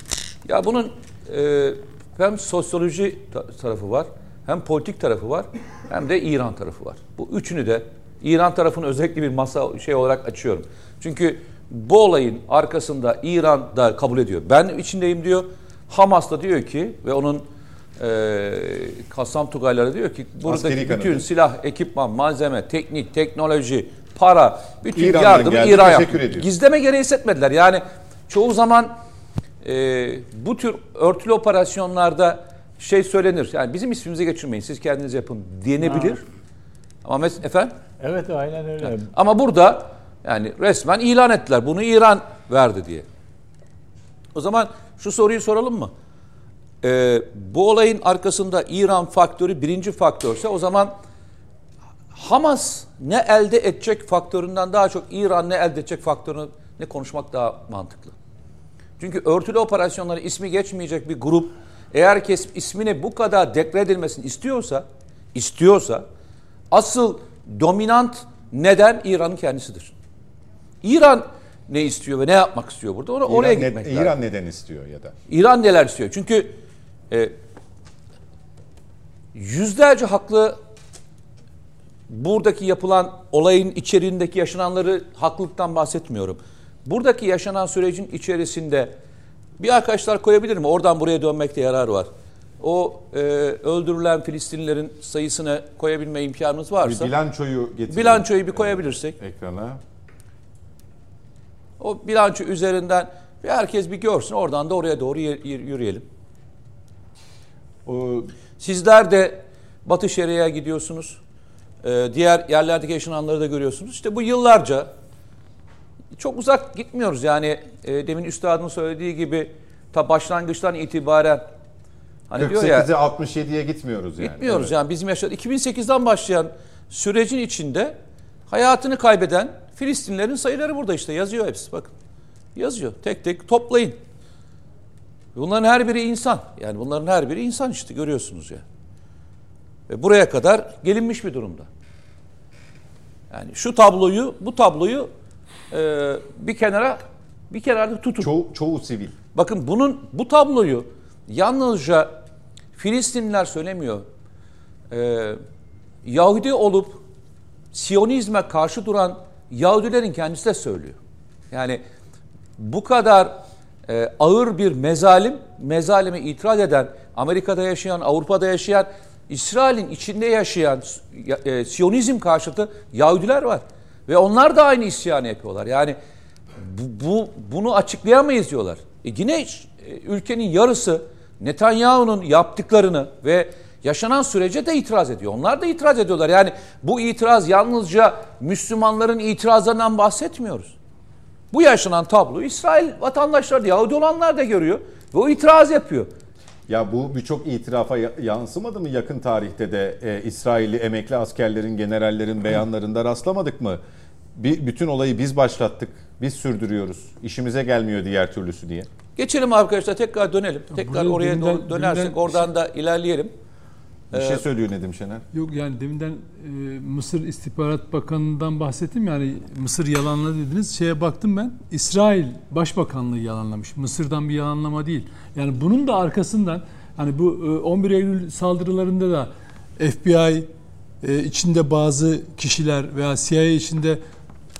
Ya bunun e, hem sosyoloji tarafı var, hem politik tarafı var, hem de İran tarafı var. Bu üçünü de İran tarafını özellikle bir masa şey olarak açıyorum. Çünkü bu olayın arkasında İran da kabul ediyor. Ben içindeyim diyor. Hamas da diyor ki ve onun e, Kassam Tugayları diyor ki buradaki bütün kanadı. silah, ekipman, malzeme, teknik, teknoloji, para, bütün İran'dan yardımı İran yaptı. Gizleme gereği hissetmediler. Yani çoğu zaman e, bu tür örtülü operasyonlarda şey söylenir. Yani bizim ismimize geçirmeyin siz kendiniz yapın denebilir. Ha. Ama mesela efendim?
Evet aynen öyle. Yani,
ama burada yani resmen ilan ettiler. Bunu İran verdi diye. O zaman şu soruyu soralım mı? Ee, bu olayın arkasında İran faktörü birinci faktörse o zaman Hamas ne elde edecek faktöründen daha çok İran ne elde edecek faktörünü ne konuşmak daha mantıklı. Çünkü örtülü operasyonları ismi geçmeyecek bir grup eğer kes ismini bu kadar deklar edilmesini istiyorsa istiyorsa asıl dominant neden İran'ın kendisidir. İran ne istiyor ve ne yapmak istiyor burada? Ona, oraya
İran,
gitmek
ne,
lazım.
İran neden istiyor ya da?
İran neler istiyor? Çünkü e, yüzlerce haklı buradaki yapılan olayın içeriğindeki yaşananları haklılıktan bahsetmiyorum. Buradaki yaşanan sürecin içerisinde bir arkadaşlar koyabilir mi? Oradan buraya dönmekte yarar var. O e, öldürülen Filistinlilerin sayısını koyabilme imkanımız
Bir
varsa
bilançoyu getirelim.
bilançoyu bir koyabilirsek
ekrana.
o bilanço üzerinden bir herkes bir görsün oradan da oraya doğru yürüyelim. Sizler de Batı Şeria'ya gidiyorsunuz. Ee, diğer yerlerdeki yaşananları da görüyorsunuz. İşte bu yıllarca çok uzak gitmiyoruz. Yani e, demin üstadın söylediği gibi ta başlangıçtan itibaren hani diyor ya
48'e 67'ye gitmiyoruz yani.
gitmiyoruz
Evet.
yani bizim yaşadığımız 2008'den başlayan sürecin içinde hayatını kaybeden Filistinlerin sayıları burada işte yazıyor hepsi bakın. Yazıyor. Tek tek toplayın. Bunların her biri insan. Yani bunların her biri insan işte görüyorsunuz ya. Ve buraya kadar gelinmiş bir durumda. Yani şu tabloyu, bu tabloyu e, bir kenara bir kenarda tutun.
Çoğu, çoğu sivil.
Bakın bunun bu tabloyu yalnızca Filistinliler söylemiyor. Ee, Yahudi olup Siyonizme karşı duran Yahudilerin kendisi de söylüyor. Yani bu kadar e, ağır bir mezalim, mezalime itiraz eden, Amerika'da yaşayan, Avrupa'da yaşayan, İsrail'in içinde yaşayan e, Siyonizm karşıtı Yahudiler var. Ve onlar da aynı isyanı yapıyorlar. Yani bu, bu bunu açıklayamayız diyorlar. E yine e, ülkenin yarısı Netanyahu'nun yaptıklarını ve yaşanan sürece de itiraz ediyor. Onlar da itiraz ediyorlar. Yani bu itiraz yalnızca Müslümanların itirazlarından bahsetmiyoruz. Bu yaşanan tablo İsrail vatandaşları da Yahudi olanlar da görüyor ve o itiraz yapıyor.
Ya bu birçok itirafa ya- yansımadı mı yakın tarihte de e, İsrailli emekli askerlerin, generallerin beyanlarında rastlamadık mı? Bir, bütün olayı biz başlattık, biz sürdürüyoruz. İşimize gelmiyor diğer türlüsü diye.
Geçelim arkadaşlar tekrar dönelim. Tekrar
buraya
oraya doğru dönersek
deminden-
oradan da ilerleyelim.
Bir şey söylüyor Nedim Şener.
Yok yani deminden e, Mısır İstihbarat Bakanı'ndan bahsettim yani Mısır yalanladı dediniz. Şeye baktım ben İsrail Başbakanlığı yalanlamış. Mısır'dan bir yalanlama değil. Yani bunun da arkasından hani bu e, 11 Eylül saldırılarında da FBI e, içinde bazı kişiler veya CIA içinde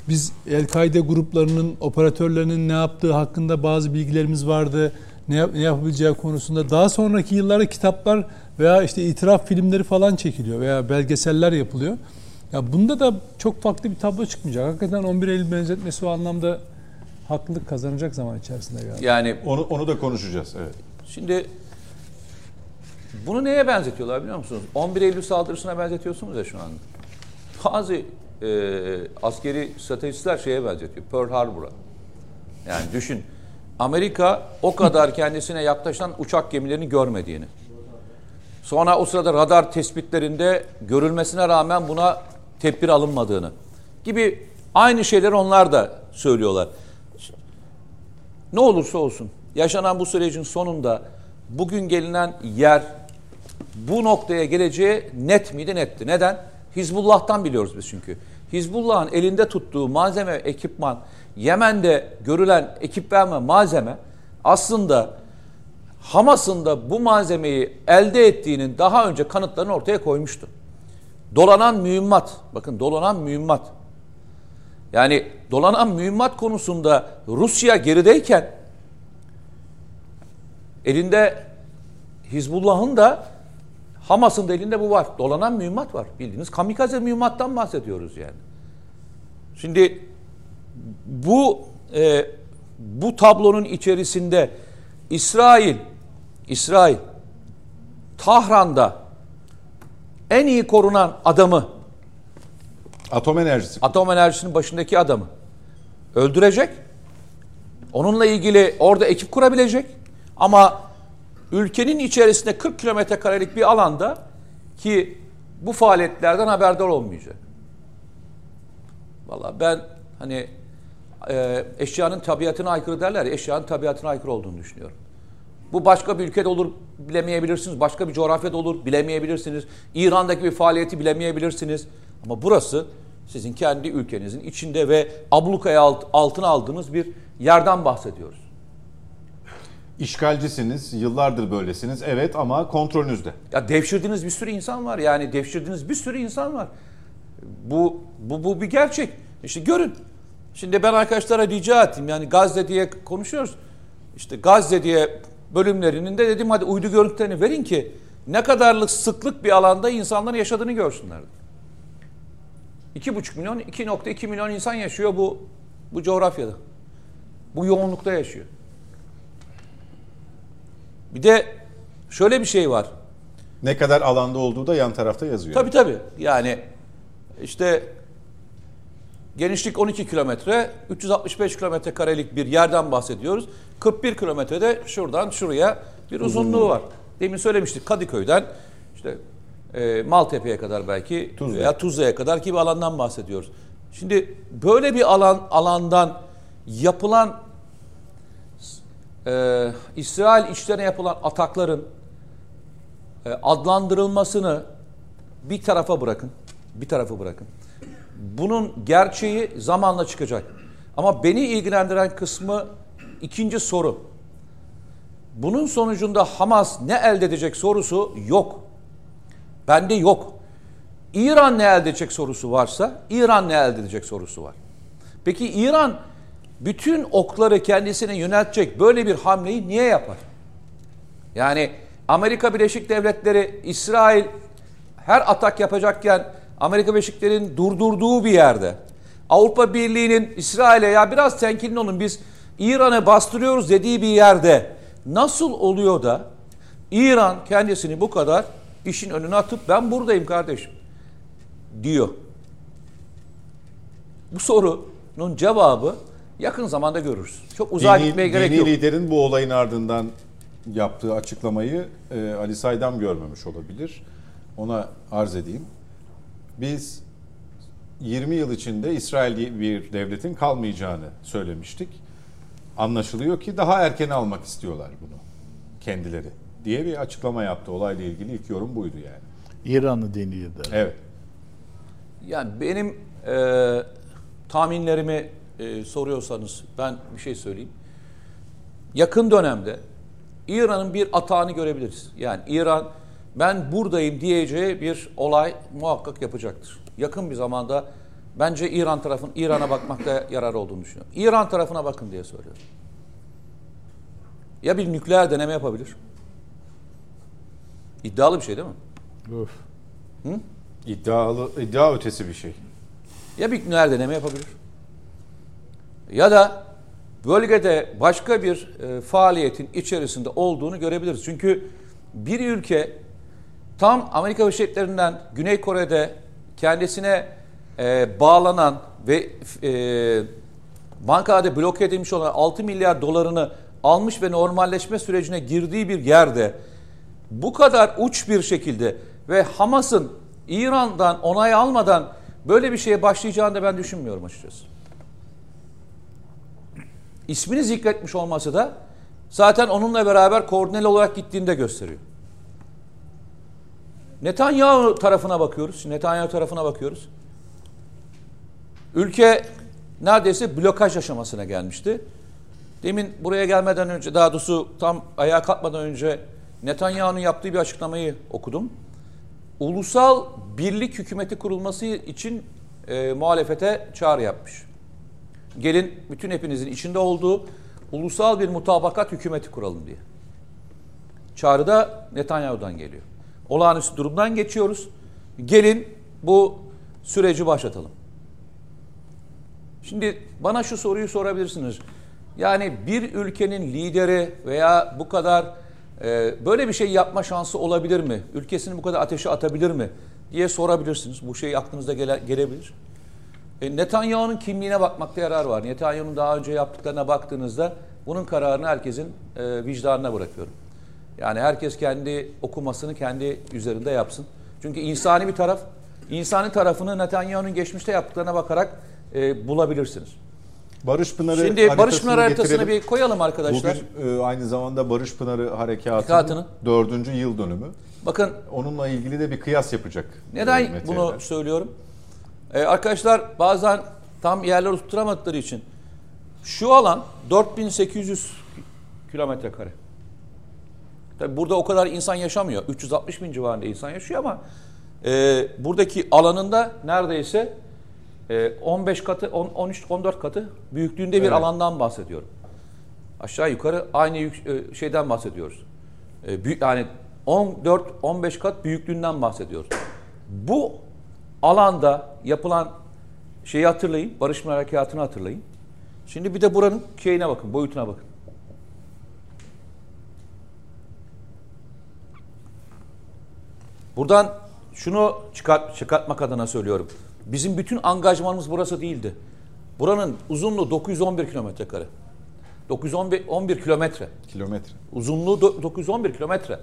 biz El-Kaide gruplarının operatörlerinin ne yaptığı hakkında bazı bilgilerimiz vardı. Ne, yap, ne yapabileceği konusunda daha sonraki yıllarda kitaplar veya işte itiraf filmleri falan çekiliyor veya belgeseller yapılıyor. Ya bunda da çok farklı bir tablo çıkmayacak. Hakikaten 11 Eylül benzetmesi o anlamda haklılık kazanacak zaman içerisinde galiba.
Yani
Onu, onu da konuşacağız. Evet.
Şimdi bunu neye benzetiyorlar biliyor musunuz? 11 Eylül saldırısına benzetiyorsunuz ya şu anda. Bazı e, askeri stratejistler şeye benzetiyor. Pearl Harbor'a. Yani düşün. Amerika o kadar kendisine yaklaşan uçak gemilerini görmediğini. Sonra o sırada radar tespitlerinde görülmesine rağmen buna tedbir alınmadığını gibi aynı şeyleri onlar da söylüyorlar. Ne olursa olsun yaşanan bu sürecin sonunda bugün gelinen yer bu noktaya geleceği net miydi? Netti. Neden? Hizbullah'tan biliyoruz biz çünkü. Hizbullah'ın elinde tuttuğu malzeme, ekipman, Yemen'de görülen ekipman ve malzeme aslında Hamas'ın da bu malzemeyi elde ettiğinin daha önce kanıtlarını ortaya koymuştu. Dolanan mühimmat, bakın dolanan mühimmat. Yani dolanan mühimmat konusunda Rusya gerideyken elinde Hizbullah'ın da Hamas'ın da elinde bu var. Dolanan mühimmat var. Bildiğiniz kamikaze mühimmattan bahsediyoruz yani. Şimdi bu e, bu tablonun içerisinde İsrail İsrail Tahran'da en iyi korunan adamı
Atom enerjisi.
atom enerjisinin başındaki adamı öldürecek. Onunla ilgili orada ekip kurabilecek. Ama ülkenin içerisinde 40 kilometre karelik bir alanda ki bu faaliyetlerden haberdar olmayacak. Valla ben hani e, eşyanın tabiatına aykırı derler ya, eşyanın tabiatına aykırı olduğunu düşünüyorum. Bu başka bir ülkede olur bilemeyebilirsiniz. Başka bir coğrafyada olur bilemeyebilirsiniz. İran'daki bir faaliyeti bilemeyebilirsiniz. Ama burası sizin kendi ülkenizin içinde ve ablukaya alt, altına aldığınız bir yerden bahsediyoruz.
İşgalcisiniz, yıllardır böylesiniz. Evet ama kontrolünüzde.
Ya devşirdiğiniz bir sürü insan var. Yani devşirdiğiniz bir sürü insan var. Bu bu bu bir gerçek. İşte görün. Şimdi ben arkadaşlara rica ettim. Yani Gazze diye konuşuyoruz. İşte Gazze diye bölümlerinin de dedim hadi uydu görüntülerini verin ki ne kadarlık sıklık bir alanda insanların yaşadığını görsünler. 2,5 milyon, 2.2 milyon insan yaşıyor bu bu coğrafyada. Bu yoğunlukta yaşıyor. Bir de şöyle bir şey var.
Ne kadar alanda olduğu da yan tarafta yazıyor.
Tabii tabii. Yani işte genişlik 12 kilometre, 365 kilometre karelik bir yerden bahsediyoruz. 41 kilometrede şuradan şuraya bir uzunluğu var. Demin söylemiştik Kadıköy'den işte e, Maltepe'ye kadar belki
Tuzla.
veya Tuzla'ya kadar ki bir alandan bahsediyoruz. Şimdi böyle bir alan alandan yapılan e, İsrail içlerine yapılan atakların e, adlandırılmasını bir tarafa bırakın. Bir tarafa bırakın. Bunun gerçeği zamanla çıkacak. Ama beni ilgilendiren kısmı ikinci soru. Bunun sonucunda Hamas ne elde edecek sorusu yok. Bende yok. İran ne elde edecek sorusu varsa İran ne elde edecek sorusu var. Peki İran bütün okları kendisine yöneltecek böyle bir hamleyi niye yapar? Yani Amerika Birleşik Devletleri İsrail her atak yapacakken Amerika Birleşik Devletleri'nin durdurduğu bir yerde Avrupa Birliği'nin İsrail'e ya biraz temkinli olun biz İran'ı bastırıyoruz dediği bir yerde nasıl oluyor da İran kendisini bu kadar işin önüne atıp ben buradayım kardeşim diyor. Bu sorunun cevabı yakın zamanda görürüz. Çok uzağa
dini,
gitmeye gerek
dini
yok.
liderin bu olayın ardından yaptığı açıklamayı e, Ali Saydam görmemiş olabilir. Ona arz edeyim. Biz 20 yıl içinde İsrail bir devletin kalmayacağını söylemiştik. Anlaşılıyor ki daha erken almak istiyorlar bunu kendileri diye bir açıklama yaptı. Olayla ilgili ilk yorum buydu yani.
İranlı dini lider.
Evet.
Yani benim e, tahminlerimi e, soruyorsanız ben bir şey söyleyeyim. Yakın dönemde İran'ın bir atağını görebiliriz. Yani İran ben buradayım diyeceği bir olay muhakkak yapacaktır. Yakın bir zamanda bence İran tarafın İran'a bakmakta yarar olduğunu düşünüyorum. İran tarafına bakın diye söylüyorum. Ya bir nükleer deneme yapabilir. İddialı bir şey değil mi?
Öf.
İddialı, iddia ötesi bir şey.
Ya bir nükleer deneme yapabilir. Ya da bölgede başka bir e, faaliyetin içerisinde olduğunu görebiliriz. Çünkü bir ülke tam Amerika Birleşik Devletleri'nden Güney Kore'de kendisine e, bağlanan ve e, bankada bloke edilmiş olan 6 milyar dolarını almış ve normalleşme sürecine girdiği bir yerde bu kadar uç bir şekilde ve Hamas'ın İran'dan onay almadan böyle bir şeye başlayacağını da ben düşünmüyorum açıkçası. İsmini zikretmiş olması da zaten onunla beraber koordineli olarak gittiğini de gösteriyor. Netanyahu tarafına bakıyoruz. Netanyahu tarafına bakıyoruz. Ülke neredeyse blokaj aşamasına gelmişti. Demin buraya gelmeden önce, daha doğrusu tam ayağa kalkmadan önce Netanyahu'nun yaptığı bir açıklamayı okudum. Ulusal birlik hükümeti kurulması için e, muhalefete çağrı yapmış. Gelin bütün hepinizin içinde olduğu ulusal bir mutabakat hükümeti kuralım diye. Çağrı da Netanyahu'dan geliyor. Olağanüstü durumdan geçiyoruz. Gelin bu süreci başlatalım. Şimdi bana şu soruyu sorabilirsiniz. Yani bir ülkenin lideri veya bu kadar e, böyle bir şey yapma şansı olabilir mi? Ülkesini bu kadar ateşe atabilir mi? diye sorabilirsiniz. Bu şey aklınıza gele, gelebilir. E, Netanyahu'nun kimliğine bakmakta yarar var. Netanyahu'nun daha önce yaptıklarına baktığınızda bunun kararını herkesin e, vicdanına bırakıyorum. Yani herkes kendi okumasını kendi üzerinde yapsın. Çünkü insani bir taraf, insani tarafını Netanyahu'nun geçmişte yaptıklarına bakarak e, bulabilirsiniz.
Barış Pınarı
Şimdi Barış Pınarı haritasını
getirelim.
bir koyalım arkadaşlar.
Bugün e, aynı zamanda Barış Pınarı Harekatı'nın
Harekatının.
dördüncü yıl dönümü.
Bakın
Onunla ilgili de bir kıyas yapacak.
neden
e, Mete
bunu
Erer.
söylüyorum? Ee, arkadaşlar bazen tam yerleri tutturamadıkları için şu alan 4800 kilometre kare. Tabi burada o kadar insan yaşamıyor. 360 bin civarında insan yaşıyor ama e, buradaki alanında neredeyse e, 15 katı, 10, 13, 14 katı büyüklüğünde bir
Evet.
alandan bahsediyorum. Aşağı yukarı aynı yük, e, şeyden bahsediyoruz. E, büyük, yani 14-15 kat büyüklüğünden bahsediyoruz. Bu alanda yapılan şeyi hatırlayın, barışma harekatını hatırlayın. Şimdi bir de buranın şeyine bakın, boyutuna bakın. Buradan şunu çıkart, çıkartmak adına söylüyorum. Bizim bütün angajmanımız burası değildi. Buranın uzunluğu 911 kilometre kare. 911 11 kilometre.
Kilometre.
Uzunluğu do- 911 kilometre.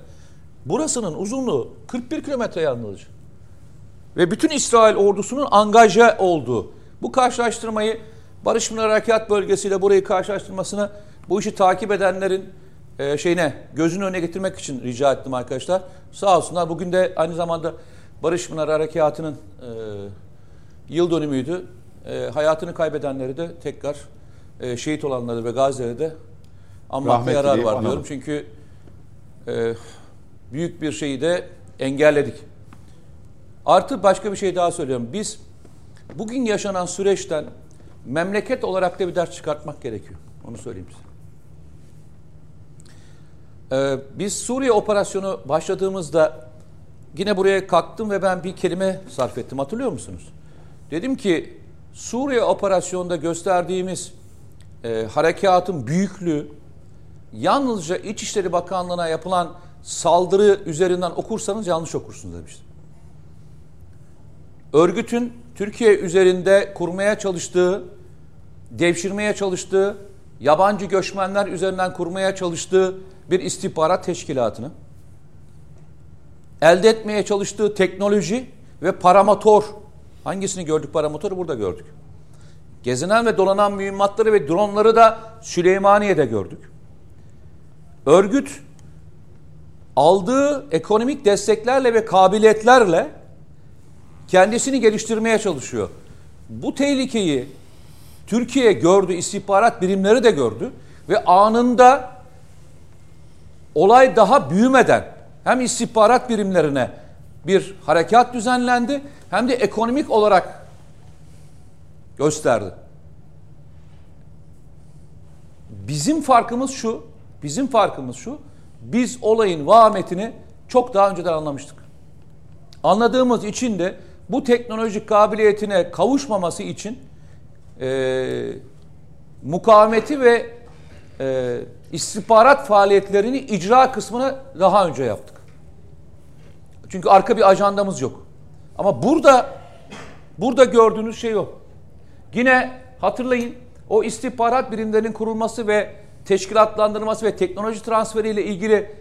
Burasının uzunluğu 41 kilometre yalnızca. Ve bütün İsrail ordusunun angaja olduğu. Bu karşılaştırmayı Barış Pınarı Harekat Bölgesi'yle burayı karşılaştırmasını bu işi takip edenlerin e, şeyine gözünün önüne getirmek için rica ettim arkadaşlar. Sağ olsunlar. Bugün de aynı zamanda Barış Pınarı Harekatı'nın e, yıl dönümüydü. E, hayatını kaybedenleri de tekrar e, şehit olanları ve gazileri de anmakta yarar var
analım.
diyorum. Çünkü e, büyük bir şeyi de engelledik. Artı başka bir şey daha söylüyorum. Biz bugün yaşanan süreçten memleket olarak da bir ders çıkartmak gerekiyor. Onu söyleyeyim size. Ee, biz Suriye operasyonu başladığımızda yine buraya kalktım ve ben bir kelime sarf ettim. Hatırlıyor musunuz? Dedim ki Suriye operasyonunda gösterdiğimiz e, harekatın büyüklüğü yalnızca İçişleri Bakanlığı'na yapılan saldırı üzerinden okursanız yanlış okursunuz demiştim. Örgütün Türkiye üzerinde kurmaya çalıştığı, devşirmeye çalıştığı, yabancı göçmenler üzerinden kurmaya çalıştığı bir istihbarat teşkilatını, elde etmeye çalıştığı teknoloji ve paramotor, hangisini gördük paramotoru burada gördük. Gezinen ve dolanan mühimmatları ve dronları da Süleymaniye'de gördük. Örgüt aldığı ekonomik desteklerle ve kabiliyetlerle kendisini geliştirmeye çalışıyor. Bu tehlikeyi Türkiye gördü, istihbarat birimleri de gördü ve anında olay daha büyümeden hem istihbarat birimlerine bir harekat düzenlendi hem de ekonomik olarak gösterdi. Bizim farkımız şu, bizim farkımız şu, biz olayın vahametini çok daha önceden anlamıştık. Anladığımız için de bu teknolojik kabiliyetine kavuşmaması için e, mukavemeti ve e, istihbarat faaliyetlerini icra kısmına daha önce yaptık. Çünkü arka bir ajandamız yok. Ama burada burada gördüğünüz şey o. Yine hatırlayın o istihbarat birimlerinin kurulması ve teşkilatlandırılması ve teknoloji transferiyle ilgili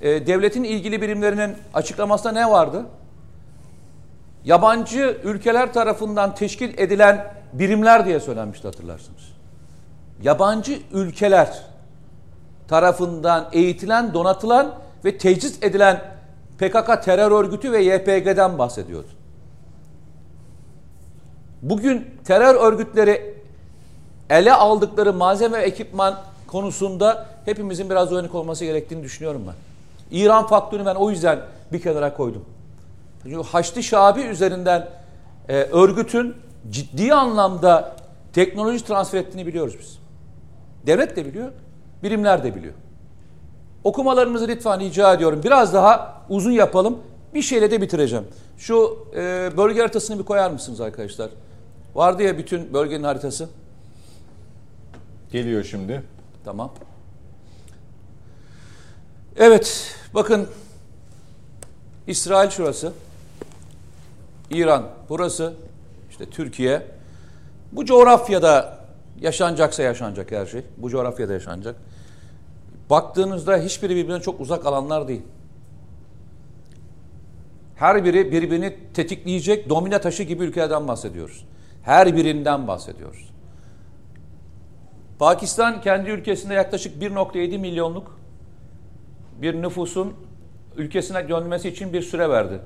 e, devletin ilgili birimlerinin açıklamasında ne vardı? Yabancı ülkeler tarafından teşkil edilen birimler diye söylenmişti hatırlarsınız. Yabancı ülkeler tarafından eğitilen, donatılan ve tecis edilen PKK terör örgütü ve YPG'den bahsediyordu. Bugün terör örgütleri ele aldıkları malzeme ve ekipman konusunda hepimizin biraz uyanık olması gerektiğini düşünüyorum ben. İran faktörünü ben o yüzden bir kenara koydum. Çünkü Haçlı Şabi üzerinden e, örgütün ciddi anlamda teknoloji transfer ettiğini biliyoruz biz. Devlet de biliyor, birimler de biliyor. Okumalarınızı lütfen rica ediyorum. Biraz daha uzun yapalım. Bir şeyle de bitireceğim. Şu e, bölge haritasını bir koyar mısınız arkadaşlar? Vardı ya bütün bölgenin haritası.
Geliyor şimdi.
Tamam. Evet, bakın İsrail şurası. İran burası. işte Türkiye. Bu coğrafyada yaşanacaksa yaşanacak her şey. Bu coğrafyada yaşanacak. Baktığınızda hiçbiri birbirine çok uzak alanlar değil. Her biri birbirini tetikleyecek domine taşı gibi ülkelerden bahsediyoruz. Her birinden bahsediyoruz. Pakistan kendi ülkesinde yaklaşık 1.7 milyonluk bir nüfusun ülkesine dönmesi için bir süre verdi.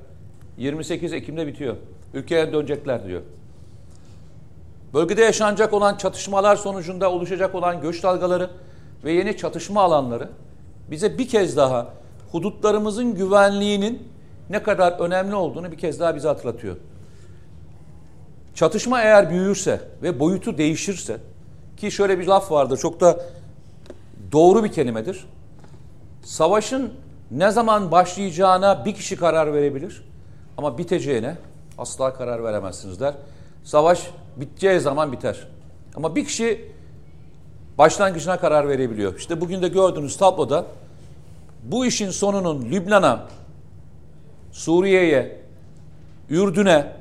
28 Ekim'de bitiyor. Ülkeye dönecekler diyor. Bölgede yaşanacak olan çatışmalar sonucunda oluşacak olan göç dalgaları ve yeni çatışma alanları bize bir kez daha hudutlarımızın güvenliğinin ne kadar önemli olduğunu bir kez daha bize hatırlatıyor. Çatışma eğer büyürse ve boyutu değişirse ki şöyle bir laf vardır çok da doğru bir kelimedir. Savaşın ne zaman başlayacağına bir kişi karar verebilir ama biteceğine asla karar veremezsiniz der. Savaş biteceği zaman biter. Ama bir kişi başlangıcına karar verebiliyor. İşte bugün de gördüğünüz tabloda bu işin sonunun Lübnan'a, Suriye'ye, Ürdün'e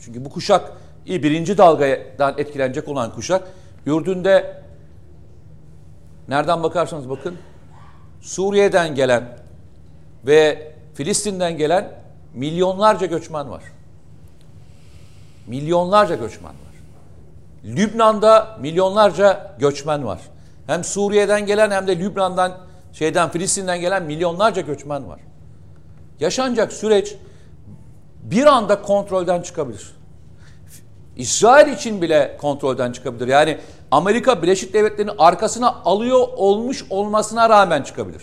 çünkü bu kuşak birinci dalgadan etkilenecek olan kuşak Ürdün'de nereden bakarsanız bakın Suriye'den gelen ve Filistin'den gelen milyonlarca göçmen var. Milyonlarca göçmen var. Lübnan'da milyonlarca göçmen var. Hem Suriye'den gelen hem de Lübnan'dan şeyden Filistin'den gelen milyonlarca göçmen var. Yaşanacak süreç bir anda kontrolden çıkabilir. İsrail için bile kontrolden çıkabilir. Yani Amerika Birleşik Devletleri'nin arkasına alıyor olmuş olmasına rağmen çıkabilir.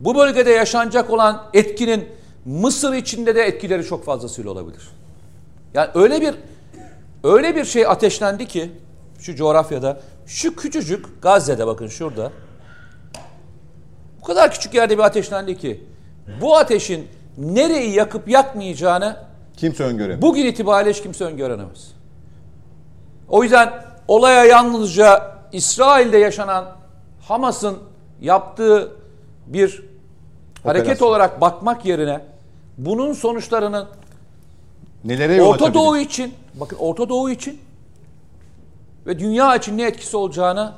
Bu bölgede yaşanacak olan etkinin Mısır içinde de etkileri çok fazlasıyla olabilir. Yani öyle bir öyle bir şey ateşlendi ki şu coğrafyada şu küçücük Gazze'de bakın şurada bu kadar küçük yerde bir ateşlendi ki bu ateşin nereyi yakıp yakmayacağını
kimse öngöremez.
Bugün itibariyle hiç kimse öngöremez. O yüzden olaya yalnızca İsrail'de yaşanan Hamas'ın yaptığı bir Operasyon. hareket olarak bakmak yerine bunun sonuçlarının
Nelere
Orta Doğu için, bakın Orta Doğu için ve dünya için ne etkisi olacağını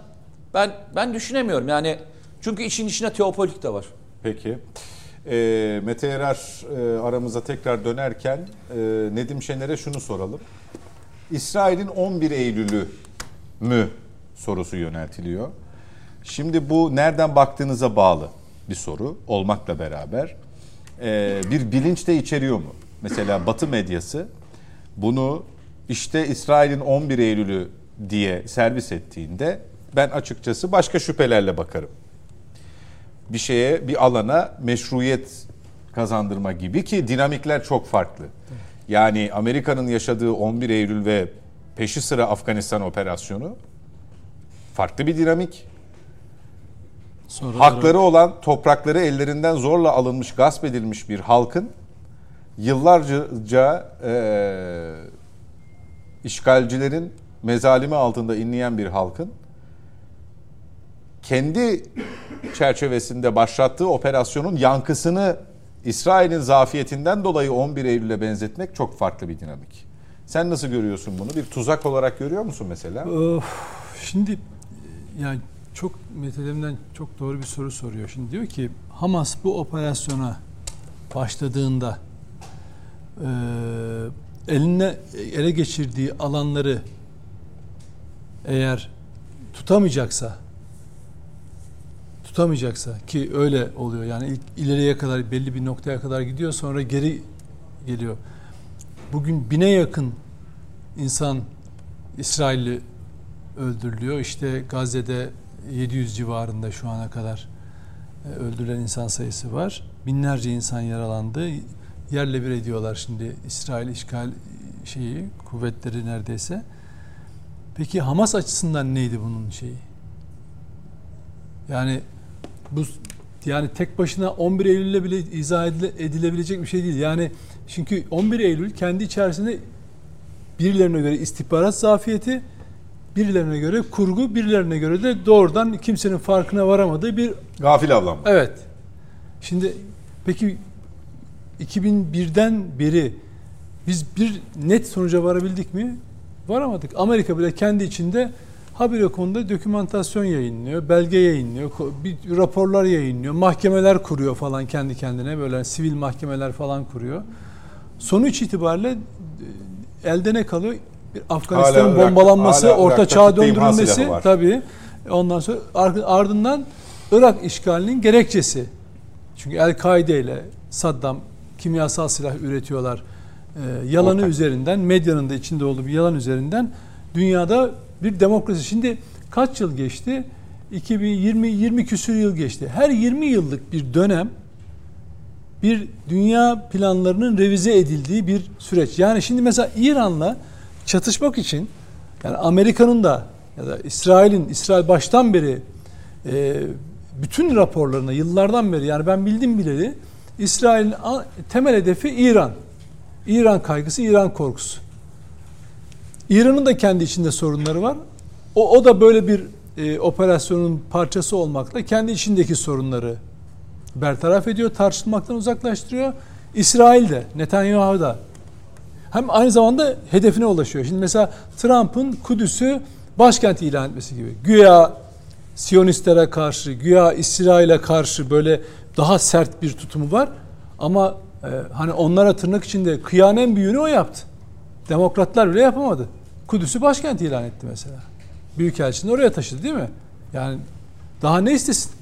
ben ben düşünemiyorum. Yani çünkü işin içine teopolitik de var.
Peki. E, Mete Erer e, aramıza tekrar dönerken e, Nedim Şener'e şunu soralım. İsrail'in 11 Eylül'ü mü sorusu yöneltiliyor. Şimdi bu nereden baktığınıza bağlı bir soru olmakla beraber e, bir bilinç de içeriyor mu? Mesela Batı medyası bunu işte İsrail'in 11 Eylül'ü diye servis ettiğinde ben açıkçası başka şüphelerle bakarım. Bir şeye, bir alana meşruiyet kazandırma gibi ki dinamikler çok farklı. Yani Amerika'nın yaşadığı 11 Eylül ve peşi sıra Afganistan operasyonu farklı bir dinamik. Sonra Hakları olan toprakları ellerinden zorla alınmış, gasp edilmiş bir halkın yıllarca e, işgalcilerin mezalimi altında inleyen bir halkın kendi çerçevesinde başlattığı operasyonun yankısını İsrail'in zafiyetinden dolayı 11 Eylül'e benzetmek çok farklı bir dinamik. Sen nasıl görüyorsun bunu? Bir tuzak olarak görüyor musun mesela?
Şimdi yani çok Mete çok doğru bir soru soruyor. Şimdi diyor ki Hamas bu operasyona başladığında e, eline ele geçirdiği alanları eğer tutamayacaksa tutamayacaksa ki öyle oluyor yani ilk ileriye kadar belli bir noktaya kadar gidiyor sonra geri geliyor. Bugün bine yakın insan İsrailli öldürülüyor. İşte Gazze'de 700 civarında şu ana kadar e, öldürülen insan sayısı var. Binlerce insan yaralandı. Yerle bir ediyorlar şimdi İsrail işgal şeyi kuvvetleri neredeyse. Peki Hamas açısından neydi bunun şeyi? Yani bu yani tek başına 11 Eylül'le bile izah edilebilecek bir şey değil. Yani çünkü 11 Eylül kendi içerisinde birilerine göre istihbarat zafiyeti, birilerine göre kurgu, birilerine göre de doğrudan kimsenin farkına varamadığı bir
gafil avlanma.
Evet. Şimdi peki 2001'den beri biz bir net sonuca varabildik mi? Varamadık. Amerika bile kendi içinde habire konuda dokümantasyon yayınlıyor, belge yayınlıyor, bir raporlar yayınlıyor, mahkemeler kuruyor falan kendi kendine böyle sivil mahkemeler falan kuruyor. Sonuç itibariyle e, elde ne kalıyor? bir Afganistan'ın bombalanması,
hala
Orta
imha
döndürülmesi tabii. Ondan sonra ar- ardından Irak işgalinin gerekçesi. Çünkü El-Kaide ile Saddam kimyasal silah üretiyorlar. Ee, yalanı
Ortak.
üzerinden, medyanın da içinde olduğu bir yalan üzerinden dünyada bir demokrasi. Şimdi kaç yıl geçti? 2020 20 küsür yıl geçti. Her 20 yıllık bir dönem bir dünya planlarının revize edildiği bir süreç. Yani şimdi mesela İran'la çatışmak için yani Amerika'nın da ya da İsrail'in İsrail baştan beri e, bütün raporlarına yıllardan beri yani ben bildim bileli İsrail'in temel hedefi İran. İran kaygısı, İran korkusu. İran'ın da kendi içinde sorunları var. O, o da böyle bir e, operasyonun parçası olmakla kendi içindeki sorunları bertaraf ediyor, tartışılmaktan uzaklaştırıyor. İsrail de, Netanyahu da hem aynı zamanda hedefine ulaşıyor. Şimdi mesela Trump'ın Kudüs'ü başkent ilan etmesi gibi. Güya Siyonistlere karşı, güya İsrail'e karşı böyle daha sert bir tutumu var. Ama e, hani onlara tırnak içinde kıyan en büyüğünü o yaptı. Demokratlar bile yapamadı. Kudüs'ü başkent ilan etti mesela. Büyükelçini oraya taşıdı değil mi? Yani daha ne istesin?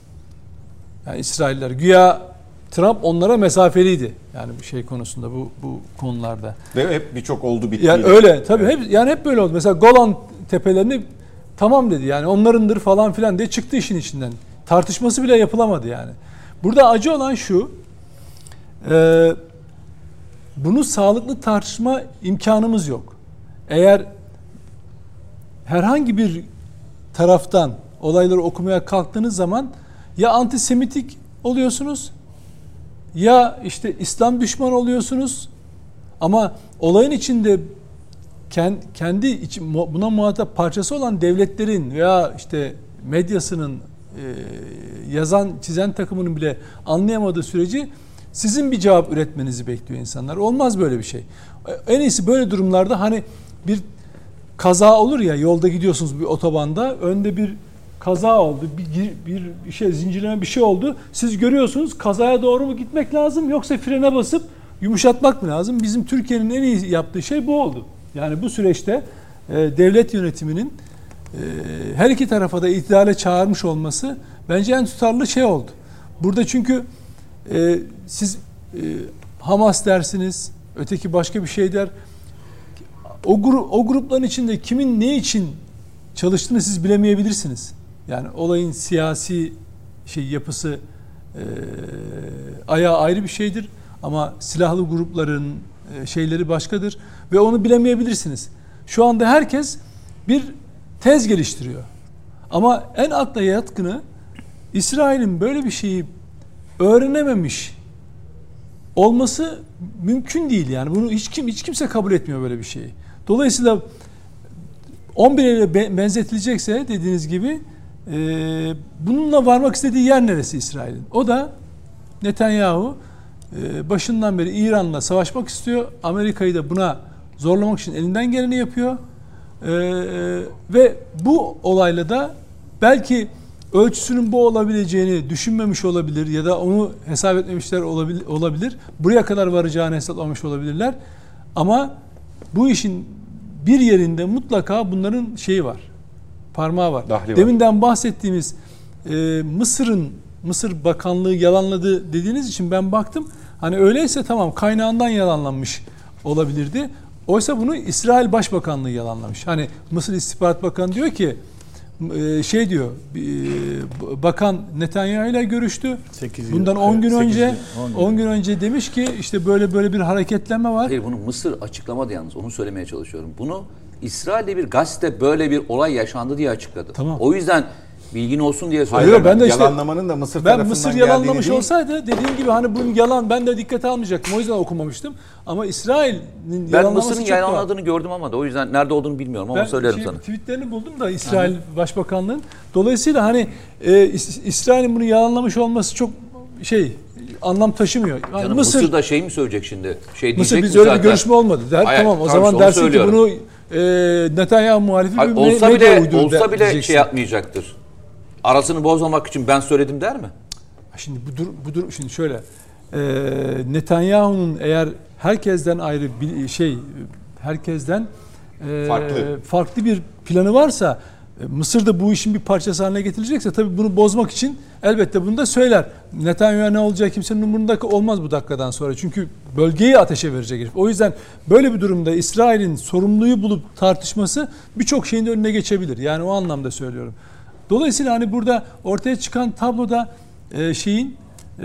Yani İsrailler güya Trump onlara mesafeliydi. Yani bir şey konusunda bu bu konularda.
Ve hep birçok oldu bitti.
Yani öyle tabii hep yani hep böyle oldu. Mesela Golan tepelerini tamam dedi. Yani onlarındır falan filan diye çıktı işin içinden. Tartışması bile yapılamadı yani. Burada acı olan şu. E, bunu sağlıklı tartışma imkanımız yok. Eğer herhangi bir taraftan olayları okumaya kalktığınız zaman ya antisemitik oluyorsunuz ya işte İslam düşmanı oluyorsunuz ama olayın içinde ken- kendi buna muhatap parçası olan devletlerin veya işte medyasının yazan çizen takımının bile anlayamadığı süreci sizin bir cevap üretmenizi bekliyor insanlar. Olmaz böyle bir şey. En iyisi böyle durumlarda hani bir kaza olur ya yolda gidiyorsunuz bir otobanda önde bir kaza oldu bir, bir, bir şey zincirleme bir şey oldu siz görüyorsunuz kazaya doğru mu gitmek lazım yoksa frene basıp yumuşatmak mı lazım bizim Türkiye'nin en iyi yaptığı şey bu oldu yani bu süreçte e, devlet yönetiminin e, her iki tarafa da itidale çağırmış olması bence en tutarlı şey oldu burada çünkü e, siz e, Hamas dersiniz öteki başka bir şey der o, grup, o grupların içinde kimin ne için çalıştığını siz bilemeyebilirsiniz. Yani olayın siyasi şey yapısı e, ayağı ayrı bir şeydir ama silahlı grupların e, şeyleri başkadır ve onu bilemeyebilirsiniz. Şu anda herkes bir tez geliştiriyor. Ama en akla yatkını İsrail'in böyle bir şeyi öğrenememiş olması mümkün değil yani. Bunu hiç kim hiç kimse kabul etmiyor böyle bir şeyi. Dolayısıyla 11 ile be- benzetilecekse dediğiniz gibi e, bununla varmak istediği yer neresi İsrail'in? O da Netanyahu e, başından beri İran'la savaşmak istiyor. Amerika'yı da buna zorlamak için elinden geleni yapıyor. E, ve bu olayla da belki ölçüsünün bu olabileceğini düşünmemiş olabilir ya da onu hesap etmemişler olabilir. olabilir. Buraya kadar varacağını hesaplamış olabilirler. Ama bu işin bir yerinde mutlaka bunların şeyi var. Parmağı var.
Dahli var.
Deminden bahsettiğimiz e, Mısır'ın Mısır Bakanlığı yalanladı dediğiniz için ben baktım. Hani öyleyse tamam kaynağından yalanlanmış olabilirdi. Oysa bunu İsrail Başbakanlığı yalanlamış. Hani Mısır İstihbarat Bakanı diyor ki e, şey diyor e, bakan Netanyahu ile görüştü. Bundan 10 gün önce
yıl, on gün.
10 gün önce demiş ki işte böyle böyle bir hareketlenme var.
Hayır bunu Mısır açıklamadı yalnız onu söylemeye çalışıyorum. Bunu İsrail'de bir gazete böyle bir olay yaşandı diye açıkladı.
Tamam.
O yüzden bilgin olsun diye
Hayır,
söylüyorum.
ben de işte-
yalanlamanın da Mısır
Ben Mısır yalanlamış
değil,
olsaydı dediğim gibi hani bunun yalan ben de dikkate almayacaktım. O yüzden okumamıştım. Ama İsrail'in
Ben Mısır'ın yalanladığını gördüm ama da o yüzden nerede olduğunu bilmiyorum ama
Ben
söylerim
şey,
sana.
tweetlerini buldum da İsrail Başbakanlığı'nın. Dolayısıyla hani e, İs- İsrail'in bunu yalanlamış olması çok şey anlam taşımıyor. Yani
Canım,
Mısır
Mısır, da şey mi söyleyecek şimdi? Şey
Mısır biz öyle bir
zaten?
görüşme olmadı der.
Hayır,
tamam o zaman dersin ki
söylüyorum.
bunu e, Netanyahu muhalifi
Hayır,
bir
olsa bile olsa
der-
bile
diyeceksin.
şey yapmayacaktır. Arasını bozmamak için ben söyledim der mi?
Şimdi bu dur bu dur şimdi şöyle. E, Netanyahu'nun eğer herkesten ayrı bir şey herkesten e,
Farklı.
farklı bir planı varsa e, Mısır da bu işin bir parçası haline getirilecekse tabii bunu bozmak için elbette bunu da söyler. Netanyahu'ya ne olacağı kimsenin umurunda olmaz bu dakikadan sonra. Çünkü bölgeyi ateşe verecek. O yüzden böyle bir durumda İsrail'in sorumluyu bulup tartışması birçok şeyin önüne geçebilir. Yani o anlamda söylüyorum. Dolayısıyla hani burada ortaya çıkan tabloda e, şeyin e,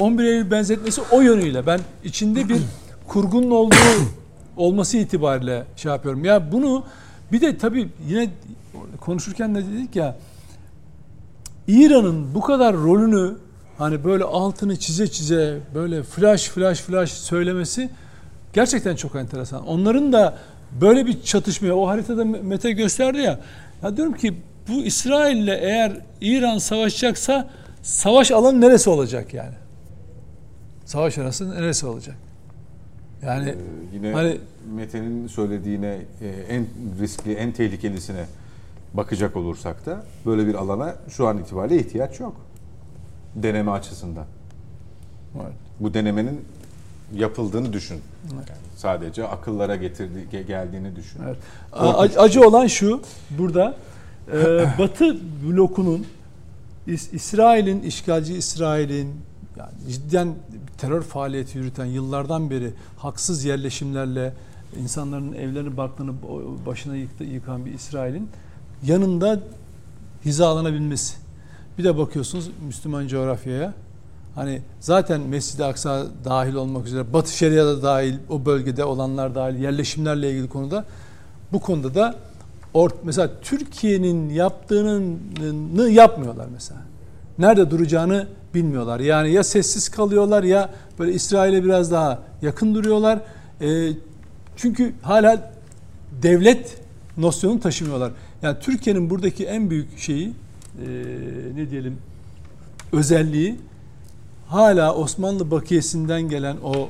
11 Eylül benzetmesi o yönüyle ben içinde bir kurgunun olduğu olması itibariyle şey yapıyorum. Ya bunu bir de tabii yine konuşurken de dedik ya İran'ın bu kadar rolünü hani böyle altını çize çize böyle flash flash flash söylemesi gerçekten çok enteresan. Onların da böyle bir çatışmaya o haritada Mete gösterdi ya. Ya diyorum ki bu İsrail'le eğer İran savaşacaksa savaş alanı neresi olacak yani? Savaş arası neresi olacak? Yani
Ee, yine
hani
Mete'nin söylediğine e, en riskli, en tehlikelisine bakacak olursak da böyle bir alana şu an itibariyle ihtiyaç yok. Deneme açısından.
Evet.
Bu denemenin yapıldığını düşün. Yani sadece akıllara getirdi ge- geldiğini düşün.
Evet. Acı olan şu burada e, Batı blokunun İs- İsrail'in işgalci İsrail'in yani cidden terör faaliyeti yürüten yıllardan beri haksız yerleşimlerle insanların evlerini barklarını başına yıktı, yıkan bir İsrail'in yanında hizalanabilmesi. Bir de bakıyorsunuz Müslüman coğrafyaya hani zaten Mescid-i Aksa dahil olmak üzere Batı Şeria'da dahil o bölgede olanlar dahil yerleşimlerle ilgili konuda bu konuda da or, mesela Türkiye'nin yaptığını yapmıyorlar mesela. Nerede duracağını bilmiyorlar. Yani ya sessiz kalıyorlar ya böyle İsrail'e biraz daha yakın duruyorlar. E, çünkü hala devlet nosyonunu taşımıyorlar. Yani Türkiye'nin buradaki en büyük şeyi e, ne diyelim özelliği hala Osmanlı bakiyesinden gelen o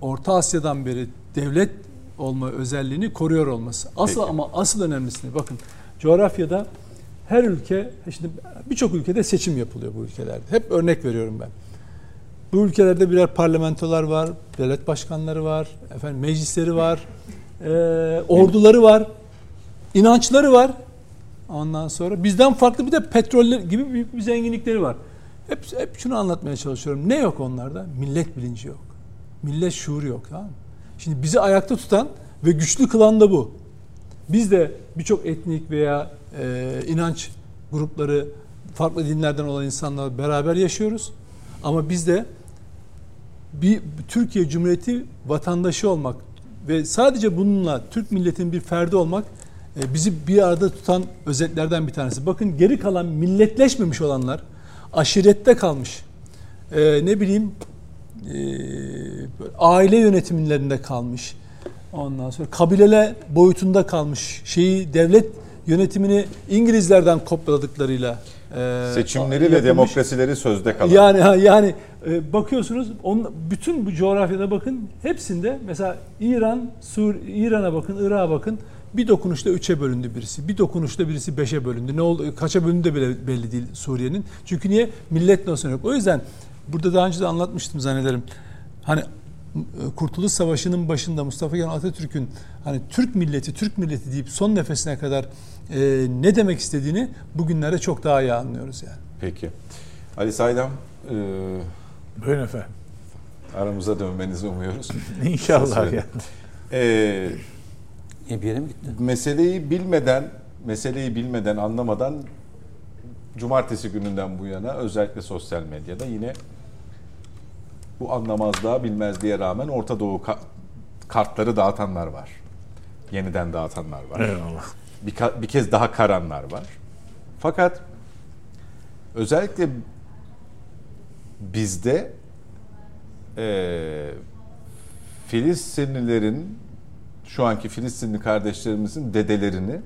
Orta Asya'dan beri devlet olma özelliğini koruyor olması. Asıl
Peki.
ama asıl önemlisi bakın coğrafyada her ülke şimdi birçok ülkede seçim yapılıyor bu ülkelerde. Hep örnek veriyorum ben. Bu ülkelerde birer parlamentolar var, devlet başkanları var, efendim meclisleri var, e, orduları var, inançları var. Ondan sonra bizden farklı bir de petroller gibi büyük bir zenginlikleri var. Hep, hep şunu anlatmaya çalışıyorum. Ne yok onlarda? Millet bilinci yok. Millet şuuru yok. Tamam mı? Şimdi bizi ayakta tutan ve güçlü kılan da bu. Biz de birçok etnik veya e, inanç grupları, farklı dinlerden olan insanlarla beraber yaşıyoruz. Ama biz de bir Türkiye Cumhuriyeti vatandaşı olmak ve sadece bununla Türk milletinin bir ferdi olmak e, bizi bir arada tutan özetlerden bir tanesi. Bakın geri kalan milletleşmemiş olanlar aşirette kalmış. E, ne bileyim aile yönetimlerinde kalmış. Ondan sonra kabilele boyutunda kalmış. Şeyi devlet yönetimini İngilizlerden kopyaladıklarıyla e,
Seçimleri ve
yapılmış.
demokrasileri sözde kalan.
Yani yani e, bakıyorsunuz on, bütün bu coğrafyada bakın hepsinde mesela İran, Sur İran'a bakın, Irak'a bakın bir dokunuşta üçe bölündü birisi. Bir dokunuşta birisi beşe bölündü. Ne oldu? Kaça bölündü de bile belli değil Suriye'nin. Çünkü niye? Millet nosyonu yok. O yüzden burada daha önce de anlatmıştım zannederim. Hani e, Kurtuluş Savaşı'nın başında Mustafa Kemal Atatürk'ün hani Türk milleti, Türk milleti deyip son nefesine kadar e, ne demek istediğini bugünlerde çok daha iyi anlıyoruz yani.
Peki. Ali Saydam, e,
Buyurun efendim.
aramıza dönmenizi umuyoruz.
İnşallah ya.
E,
E bir yere mi gitti?
meseleyi bilmeden, meseleyi bilmeden, anlamadan cumartesi gününden bu yana özellikle sosyal medyada yine bu anlamazlığa bilmezliğe rağmen Orta Doğu ka- kartları dağıtanlar var. Yeniden dağıtanlar var.
Eyvallah.
bir, ka- bir kez daha karanlar var. Fakat özellikle bizde eee Filistinlilerin şu anki Filistinli kardeşlerimizin dedelerini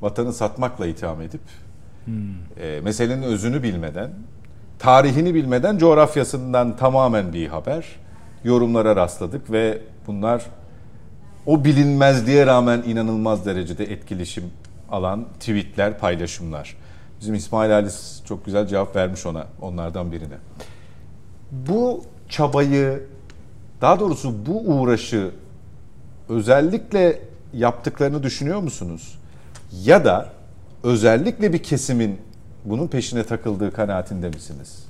vatanı satmakla itham edip eee, meselenin özünü bilmeden, tarihini bilmeden coğrafyasından tamamen bir haber yorumlara rastladık ve bunlar o bilinmezliğe rağmen inanılmaz derecede etkileşim alan tweetler, paylaşımlar. Bizim İsmail Halis çok güzel cevap vermiş ona onlardan birine. Bu çabayı, daha doğrusu bu uğraşı özellikle yaptıklarını düşünüyor musunuz? Ya da özellikle bir kesimin bunun peşine takıldığı kanaatinde misiniz?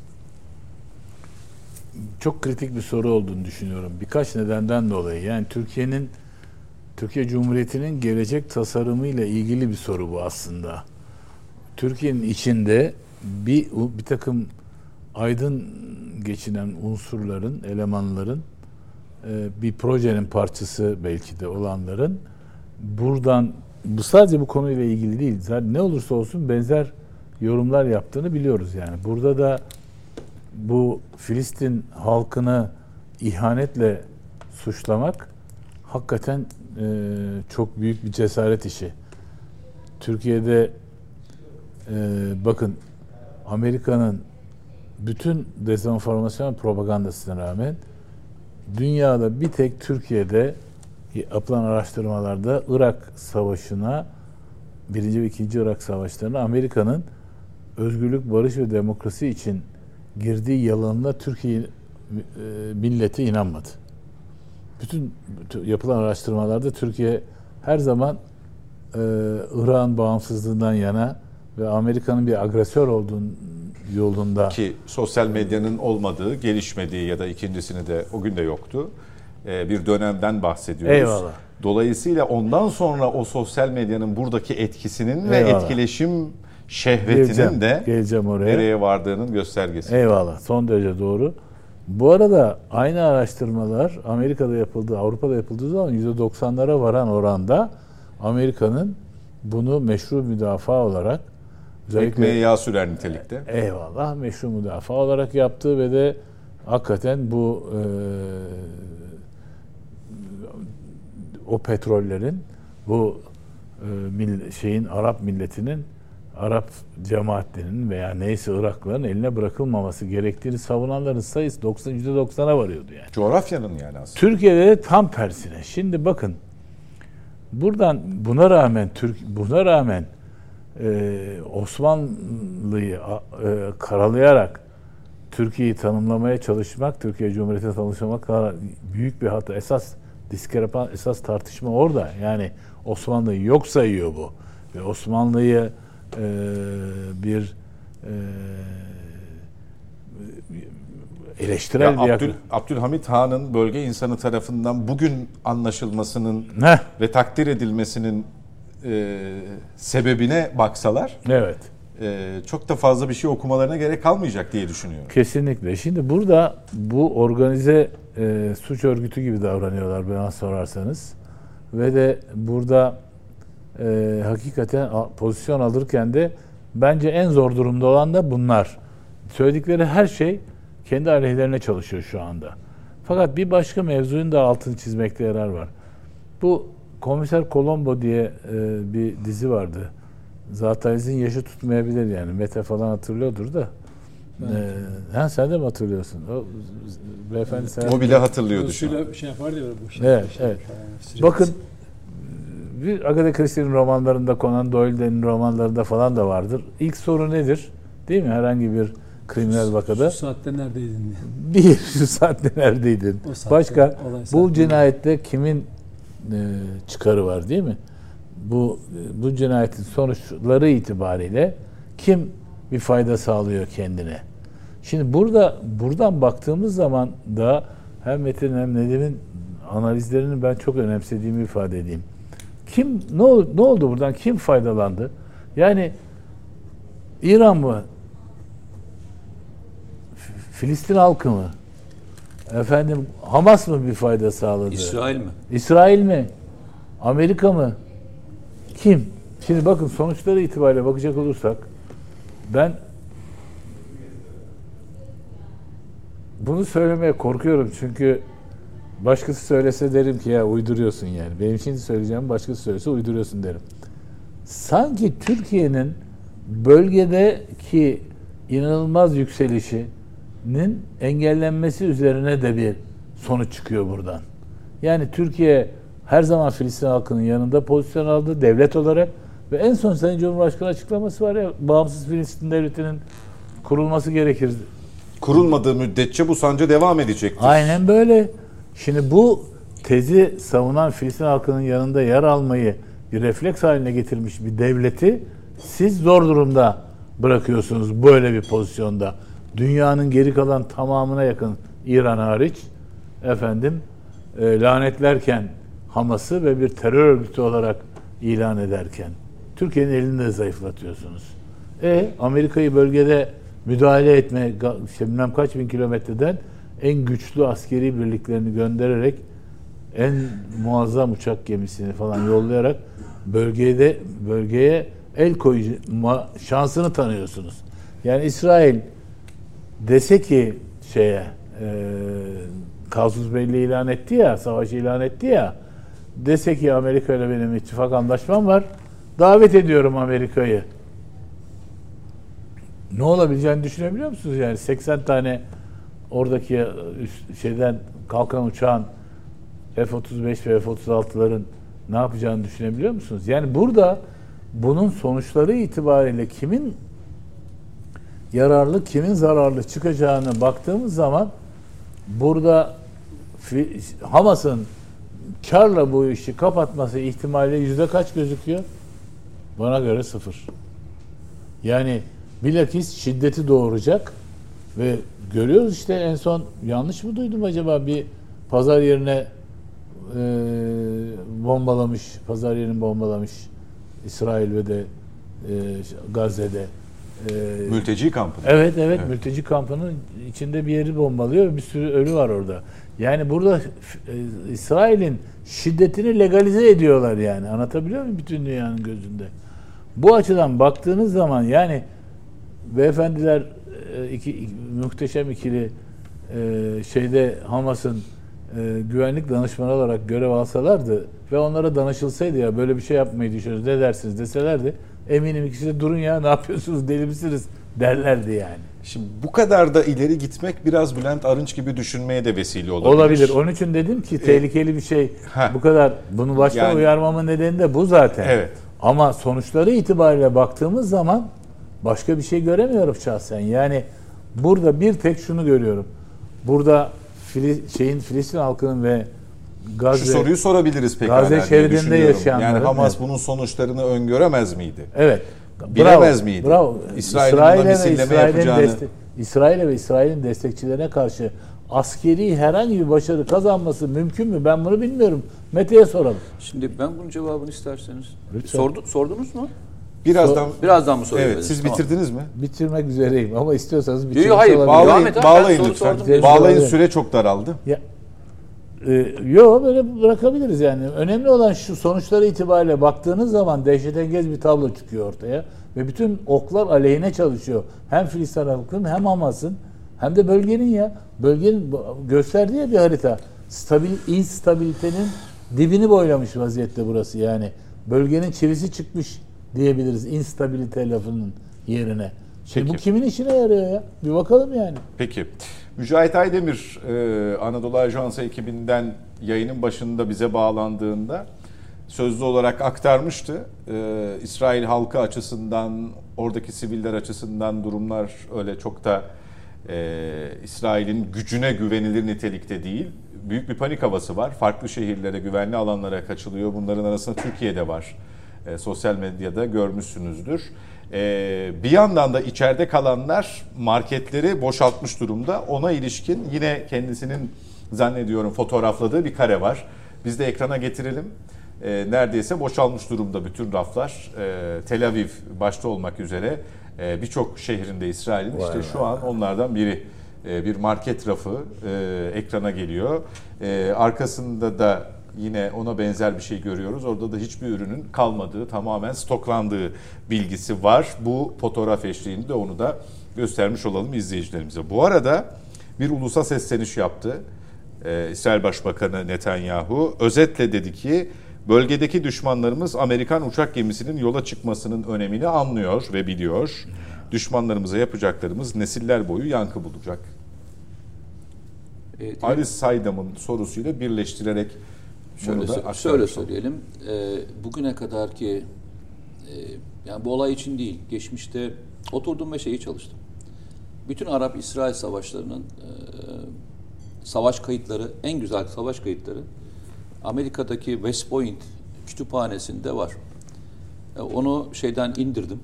Çok kritik bir soru olduğunu düşünüyorum. Birkaç nedenden dolayı. Yani Türkiye'nin Türkiye Cumhuriyeti'nin gelecek tasarımıyla ilgili bir soru bu aslında. Türkiye'nin içinde bir bir takım aydın geçinen unsurların, elemanların e, bir projenin parçası belki de olanların buradan bu sadece bu konuyla ilgili değil. Ne olursa olsun benzer yorumlar yaptığını biliyoruz yani. Burada da bu Filistin halkını ihanetle suçlamak hakikaten e, çok büyük bir cesaret işi. Türkiye'de e, bakın Amerika'nın bütün dezenformasyon propagandasına rağmen dünyada bir tek Türkiye'de yapılan araştırmalarda Irak Savaşı'na birinci ve ikinci Irak Savaşları'na Amerika'nın özgürlük, barış ve demokrasi için girdiği yalanına Türkiye e, milleti inanmadı. Bütün yapılan araştırmalarda Türkiye her zaman e, Irak'ın bağımsızlığından yana ve Amerika'nın bir agresör olduğunu yolunda.
Ki sosyal medyanın olmadığı, gelişmediği ya da ikincisini de o gün de yoktu. Ee, bir dönemden bahsediyoruz.
Eyvallah.
Dolayısıyla ondan sonra o sosyal medyanın buradaki etkisinin
Eyvallah.
ve etkileşim şehvetinin
Geleceğim,
de
geleceğim oraya.
nereye vardığının göstergesi.
Eyvallah. Son derece doğru. Bu arada aynı araştırmalar Amerika'da yapıldığı, Avrupa'da yapıldığı zaman %90'lara varan oranda Amerika'nın bunu meşru müdafaa olarak
Ekmeğe yağ sürer nitelikte.
eyvallah meşru müdafaa olarak yaptığı ve de hakikaten bu e, o petrollerin bu e, mill- şeyin Arap milletinin Arap cemaatlerinin veya neyse Iraklıların eline bırakılmaması gerektiğini savunanların sayısı 90 %90'a varıyordu yani.
Coğrafyanın yani aslında.
Türkiye'de de tam tersine. Şimdi bakın buradan buna rağmen Türk buna rağmen e, Osmanlı'yı e, karalayarak Türkiye'yi tanımlamaya çalışmak, Türkiye Cumhuriyeti'ne tanışmak büyük bir hata. Esas diskrepan, esas tartışma orada. Yani Osmanlı'yı yok sayıyor bu. Ve Osmanlı'yı e, bir e, eleştirel
Ya
bir
Abdül. Abdülhamit Han'ın bölge insanı tarafından bugün anlaşılmasının
Heh,
ve takdir edilmesinin e, sebebine baksalar
evet.
e, çok da fazla bir şey okumalarına gerek kalmayacak diye düşünüyorum.
Kesinlikle. Şimdi burada bu organize e, suç örgütü gibi davranıyorlar bana sorarsanız. Ve de burada e, hakikaten pozisyon alırken de bence en zor durumda olan da bunlar. Söyledikleri her şey kendi aleyhlerine çalışıyor şu anda. Fakat bir başka mevzunun da altını çizmekte yarar var. Bu Komiser Colombo diye e, bir dizi vardı. Zatayiz'in yaşı tutmayabilir yani. Mete falan hatırlıyordur da. Ee, ha, sen de mi hatırlıyorsun? O, beyefendi sen
O bile hatırlıyordu şu an.
Şey yapar diyor bu şey.
Evet, evet. Bakın bir Agatha Christie'nin romanlarında, Conan Doyle'nin romanlarında falan da vardır. İlk soru nedir? Değil mi? Herhangi bir kriminal vakada.
Şu saatte neredeydin.
Bir, şu saatte neredeydin?
O saatte,
Başka, bu cinayette kimin e, çıkarı var değil mi? Bu bu cinayetin sonuçları itibariyle kim bir fayda sağlıyor kendine? Şimdi burada buradan baktığımız zaman da hem Metin hem Nedim'in analizlerini ben çok önemsediğimi ifade edeyim. Kim ne oldu, ne oldu buradan? Kim faydalandı? Yani İran mı? Filistin halkı mı? Efendim Hamas mı bir fayda sağladı?
İsrail mi?
İsrail mi? Amerika mı? Kim? Şimdi bakın sonuçları itibariyle bakacak olursak ben bunu söylemeye korkuyorum çünkü başkası söylese derim ki ya uyduruyorsun yani. Benim şimdi söyleyeceğim başkası söylese uyduruyorsun derim. Sanki Türkiye'nin bölgedeki inanılmaz yükselişinin engellenmesi üzerine de bir sonuç çıkıyor buradan. Yani Türkiye her zaman Filistin halkının yanında pozisyon aldı devlet olarak ve en son Sayın Cumhurbaşkanı açıklaması var ya bağımsız Filistin devletinin kurulması gerekir.
Kurulmadığı müddetçe bu sancı devam edecektir.
Aynen böyle. Şimdi bu tezi savunan Filistin halkının yanında yer almayı bir refleks haline getirmiş bir devleti siz zor durumda bırakıyorsunuz böyle bir pozisyonda. Dünyanın geri kalan tamamına yakın İran hariç efendim e, lanetlerken Hamas'ı ve bir terör örgütü olarak ilan ederken Türkiye'nin elini de zayıflatıyorsunuz. E Amerika'yı bölgede müdahale etme bilmem kaç bin kilometreden en güçlü askeri birliklerini göndererek en muazzam uçak gemisini falan yollayarak bölgede bölgeye el koyucu şansını tanıyorsunuz. Yani İsrail dese ki şeye e, Kazus Belli ilan etti ya, savaşı ilan etti ya. Dese ki Amerika ile benim ittifak anlaşmam var. Davet ediyorum Amerika'yı. Ne olabileceğini düşünebiliyor musunuz? Yani 80 tane oradaki üst, şeyden kalkan uçağın F-35 ve F-36'ların ne yapacağını düşünebiliyor musunuz? Yani burada bunun sonuçları itibariyle kimin yararlı, kimin zararlı çıkacağını baktığımız zaman burada Hamas'ın karla bu işi kapatması ihtimali yüzde kaç gözüküyor? Bana göre sıfır. Yani bilakis şiddeti doğuracak ve görüyoruz işte en son yanlış mı duydum acaba bir pazar yerine e, bombalamış, pazar yerini bombalamış İsrail ve de e, Gazze'de.
E, mülteci kampı.
Evet, evet evet mülteci kampının içinde bir yeri bombalıyor. Bir sürü ölü var orada. Yani burada e, İsrail'in şiddetini legalize ediyorlar yani. Anlatabiliyor muyum bütün dünyanın gözünde? Bu açıdan baktığınız zaman yani beyefendiler iki, muhteşem ikili e, şeyde Hamas'ın e, güvenlik danışmanı olarak görev alsalardı ve onlara danışılsaydı ya böyle bir şey yapmayı düşünüyoruz ne dersiniz deselerdi eminim ikisi de durun ya ne yapıyorsunuz deli misiniz derlerdi yani.
Şimdi bu kadar da ileri gitmek biraz Bülent Arınç gibi düşünmeye de vesile olabilir.
Olabilir. Onun için dedim ki tehlikeli bir şey. Heh. Bu kadar bunu baştan yani, uyarmamın nedeni de bu zaten.
Evet.
Ama sonuçları itibariyle baktığımız zaman başka bir şey göremiyorum şahsen. Yani burada bir tek şunu görüyorum. Burada Fili, şeyin Filistin halkının ve
Gazze Şu soruyu sorabiliriz peki.
Gazze şeridinde yaşayanların.
Yani Hamas evet. bunun sonuçlarını öngöremez miydi?
Evet.
Bilemez miydi?
Bravo. İsrail'in İsrail buna misilleme yapacağını. Deste, İsrail'e ve İsrail'in destekçilerine karşı askeri herhangi bir başarı kazanması mümkün mü? Ben bunu bilmiyorum. Mete'ye soralım.
Şimdi ben bunun cevabını isterseniz. Sordu, sordunuz mu?
Birazdan
birazdan mı soruyorsunuz?
Evet, siz tamam. bitirdiniz mi?
Bitirmek üzereyim ama istiyorsanız bitirmek
Yok hayır,
bağlayın, bağlayın lütfen. Bağlayın süre çok daraldı. Ya,
e, yok böyle bırakabiliriz yani. Önemli olan şu sonuçları itibariyle baktığınız zaman dehşetengez bir tablo çıkıyor ortaya ve bütün oklar aleyhine çalışıyor. Hem Filistin halkının hem Hamas'ın hem de bölgenin ya. Bölgenin gösterdiği ya bir harita. Stabil, instabilitenin dibini boylamış vaziyette burası yani. Bölgenin çivisi çıkmış diyebiliriz instabilite lafının yerine. Şimdi bu kimin işine yarıyor ya? Bir bakalım yani.
Peki. Mücahit Aydemir e, Anadolu Ajansı ekibinden yayının başında bize bağlandığında sözlü olarak aktarmıştı. E, İsrail halkı açısından, oradaki siviller açısından durumlar öyle çok da e, İsrail'in gücüne güvenilir nitelikte değil. Büyük bir panik havası var. Farklı şehirlere, güvenli alanlara kaçılıyor. Bunların arasında Türkiye'de var e, sosyal medyada görmüşsünüzdür. E, bir yandan da içeride kalanlar marketleri boşaltmış durumda. Ona ilişkin yine kendisinin zannediyorum fotoğrafladığı bir kare var. Biz de ekrana getirelim. E, neredeyse boşalmış durumda bütün raflar. E, Tel Aviv başta olmak üzere e, birçok şehrinde İsrail'in işte şu an onlardan biri e, bir market rafı e, ekrana geliyor. E, arkasında da yine ona benzer bir şey görüyoruz. Orada da hiçbir ürünün kalmadığı, tamamen stoklandığı bilgisi var. Bu fotoğraf eşliğinde onu da göstermiş olalım izleyicilerimize. Bu arada bir ulusa sesleniş yaptı. Ee, İsrail Başbakanı Netanyahu özetle dedi ki bölgedeki düşmanlarımız Amerikan uçak gemisinin yola çıkmasının önemini anlıyor ve biliyor. Düşmanlarımıza yapacaklarımız nesiller boyu yankı bulacak. Evet, Ali Saydam'ın sorusuyla birleştirerek
Şöyle, şöyle söyleyelim. E, bugüne kadar ki e, yani bu olay için değil, geçmişte oturdum ve şeyi çalıştım. Bütün Arap-İsrail savaşlarının e, savaş kayıtları, en güzel savaş kayıtları Amerika'daki West Point kütüphanesinde var. E, Onu şeyden indirdim.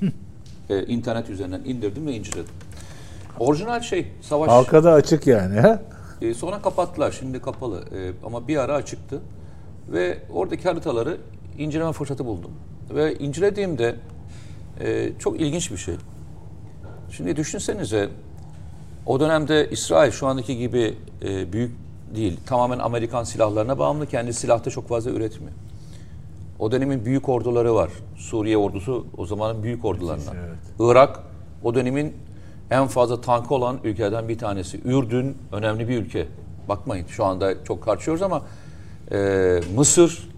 e, internet üzerinden indirdim ve inceledim. Orijinal şey savaş.
Halka da açık yani. ha?
E, sonra kapattılar. Şimdi kapalı. E, ama bir ara açıktı. Ve oradaki haritaları inceleme fırsatı buldum. Ve incelediğimde e, çok ilginç bir şey. Şimdi düşünsenize o dönemde İsrail şu andaki gibi e, büyük değil. Tamamen Amerikan silahlarına bağımlı. Kendi silahta çok fazla üretmiyor. O dönemin büyük orduları var. Suriye ordusu o zamanın büyük ordularından. Irak o dönemin en fazla tankı olan ülkelerden bir tanesi. Ürdün önemli bir ülke. Bakmayın şu anda çok karşıyoruz ama e, Mısır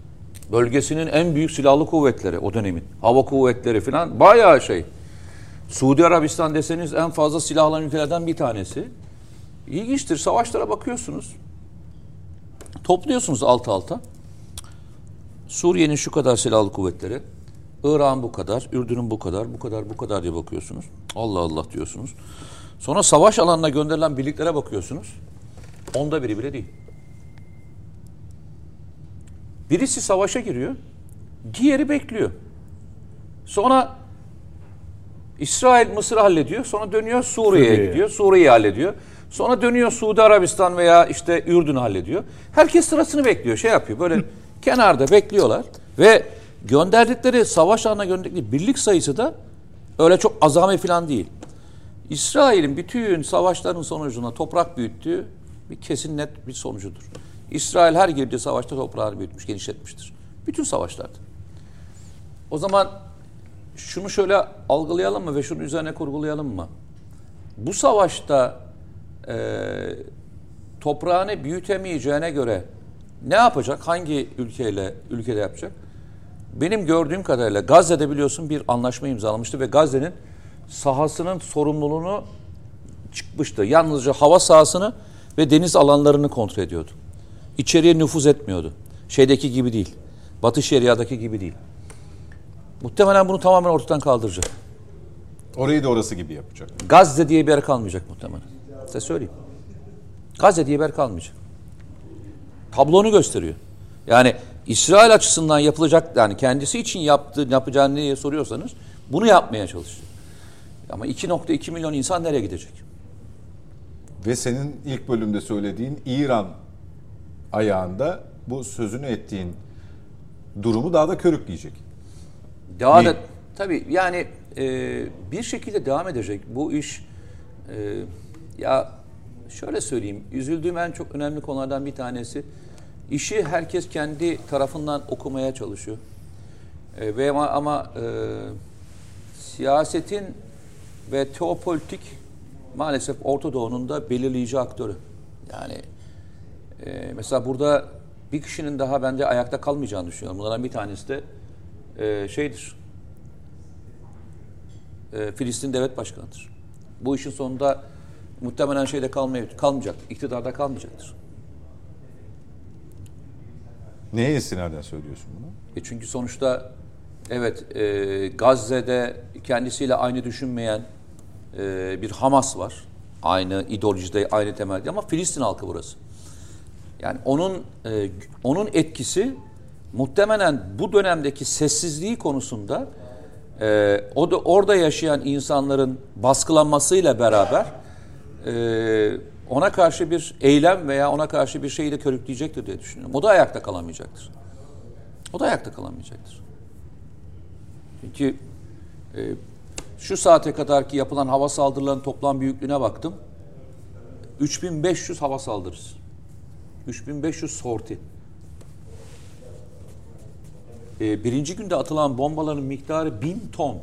bölgesinin en büyük silahlı kuvvetleri o dönemin. Hava kuvvetleri falan bayağı şey. Suudi Arabistan deseniz en fazla silahlı ülkelerden bir tanesi. İlginçtir. Savaşlara bakıyorsunuz. Topluyorsunuz alt alta. Suriye'nin şu kadar silahlı kuvvetleri, Irak'ın bu kadar, Ürdün'ün bu kadar, bu kadar, bu kadar diye bakıyorsunuz. Allah Allah diyorsunuz. Sonra savaş alanına gönderilen birliklere bakıyorsunuz. Onda biri bile değil. Birisi savaşa giriyor, diğeri bekliyor. Sonra İsrail Mısır'ı hallediyor, sonra dönüyor Suriye'ye gidiyor, Suriye'yi hallediyor. Sonra dönüyor Suudi Arabistan veya işte Ürdün'ü hallediyor. Herkes sırasını bekliyor, şey yapıyor. Böyle kenarda bekliyorlar ve gönderdikleri savaş alanına gönderdikleri birlik sayısı da öyle çok azami falan değil. İsrail'in bütün savaşların sonucunda toprak büyüttüğü bir kesin net bir sonucudur. İsrail her girdiği savaşta toprağını büyütmüş, genişletmiştir. Bütün savaşlarda. O zaman şunu şöyle algılayalım mı ve şunun üzerine kurgulayalım mı? Bu savaşta e, toprağını büyütemeyeceğine göre ne yapacak? Hangi ülkeyle ülkede yapacak? Benim gördüğüm kadarıyla Gazze'de biliyorsun bir anlaşma imzalamıştı ve Gazze'nin sahasının sorumluluğunu çıkmıştı. Yalnızca hava sahasını ve deniz alanlarını kontrol ediyordu. İçeriye nüfuz etmiyordu. Şeydeki gibi değil. Batı Şeria'daki gibi değil. Muhtemelen bunu tamamen ortadan kaldıracak.
Orayı da orası gibi yapacak.
Gazze diye bir yer kalmayacak muhtemelen. Size söyleyeyim. Gazze diye bir yer kalmayacak. Tablonu gösteriyor. Yani İsrail açısından yapılacak yani kendisi için yaptığı yapacağını diye soruyorsanız bunu yapmaya çalışıyor. Ama 2.2 milyon insan nereye gidecek?
Ve senin ilk bölümde söylediğin İran ayağında bu sözünü ettiğin durumu daha da körükleyecek.
Daha
Niye?
da tabii yani e, bir şekilde devam edecek bu iş. e, ya şöyle söyleyeyim, üzüldüğüm en çok önemli konulardan bir tanesi işi herkes kendi tarafından okumaya çalışıyor. E, ve ama, ama e, siyasetin ve teopolitik maalesef Orta Doğu'nun da belirleyici aktörü. Yani e, mesela burada bir kişinin daha bence ayakta kalmayacağını düşünüyorum. Bunlardan bir tanesi de e, şeydir. E, Filistin devlet başkanıdır. Bu işin sonunda muhtemelen şeyde kalmay kalmayacak, iktidarda kalmayacaktır.
Neye istinaden söylüyorsun bunu?
E çünkü sonuçta evet e, Gazze'de kendisiyle aynı düşünmeyen e, bir Hamas var. Aynı ideolojide, aynı temelde ama Filistin halkı burası. Yani onun e, onun etkisi muhtemelen bu dönemdeki sessizliği konusunda e, o da orada yaşayan insanların baskılanmasıyla beraber e, ona karşı bir eylem veya ona karşı bir şeyi de körükleyecektir diye düşünüyorum. O da ayakta kalamayacaktır. O da ayakta kalamayacaktır. Çünkü e, şu saate kadar ki yapılan hava saldırılarının toplam büyüklüğüne baktım. 3500 hava saldırısı. 3500 sorti. E, birinci günde atılan bombaların miktarı 1000 ton.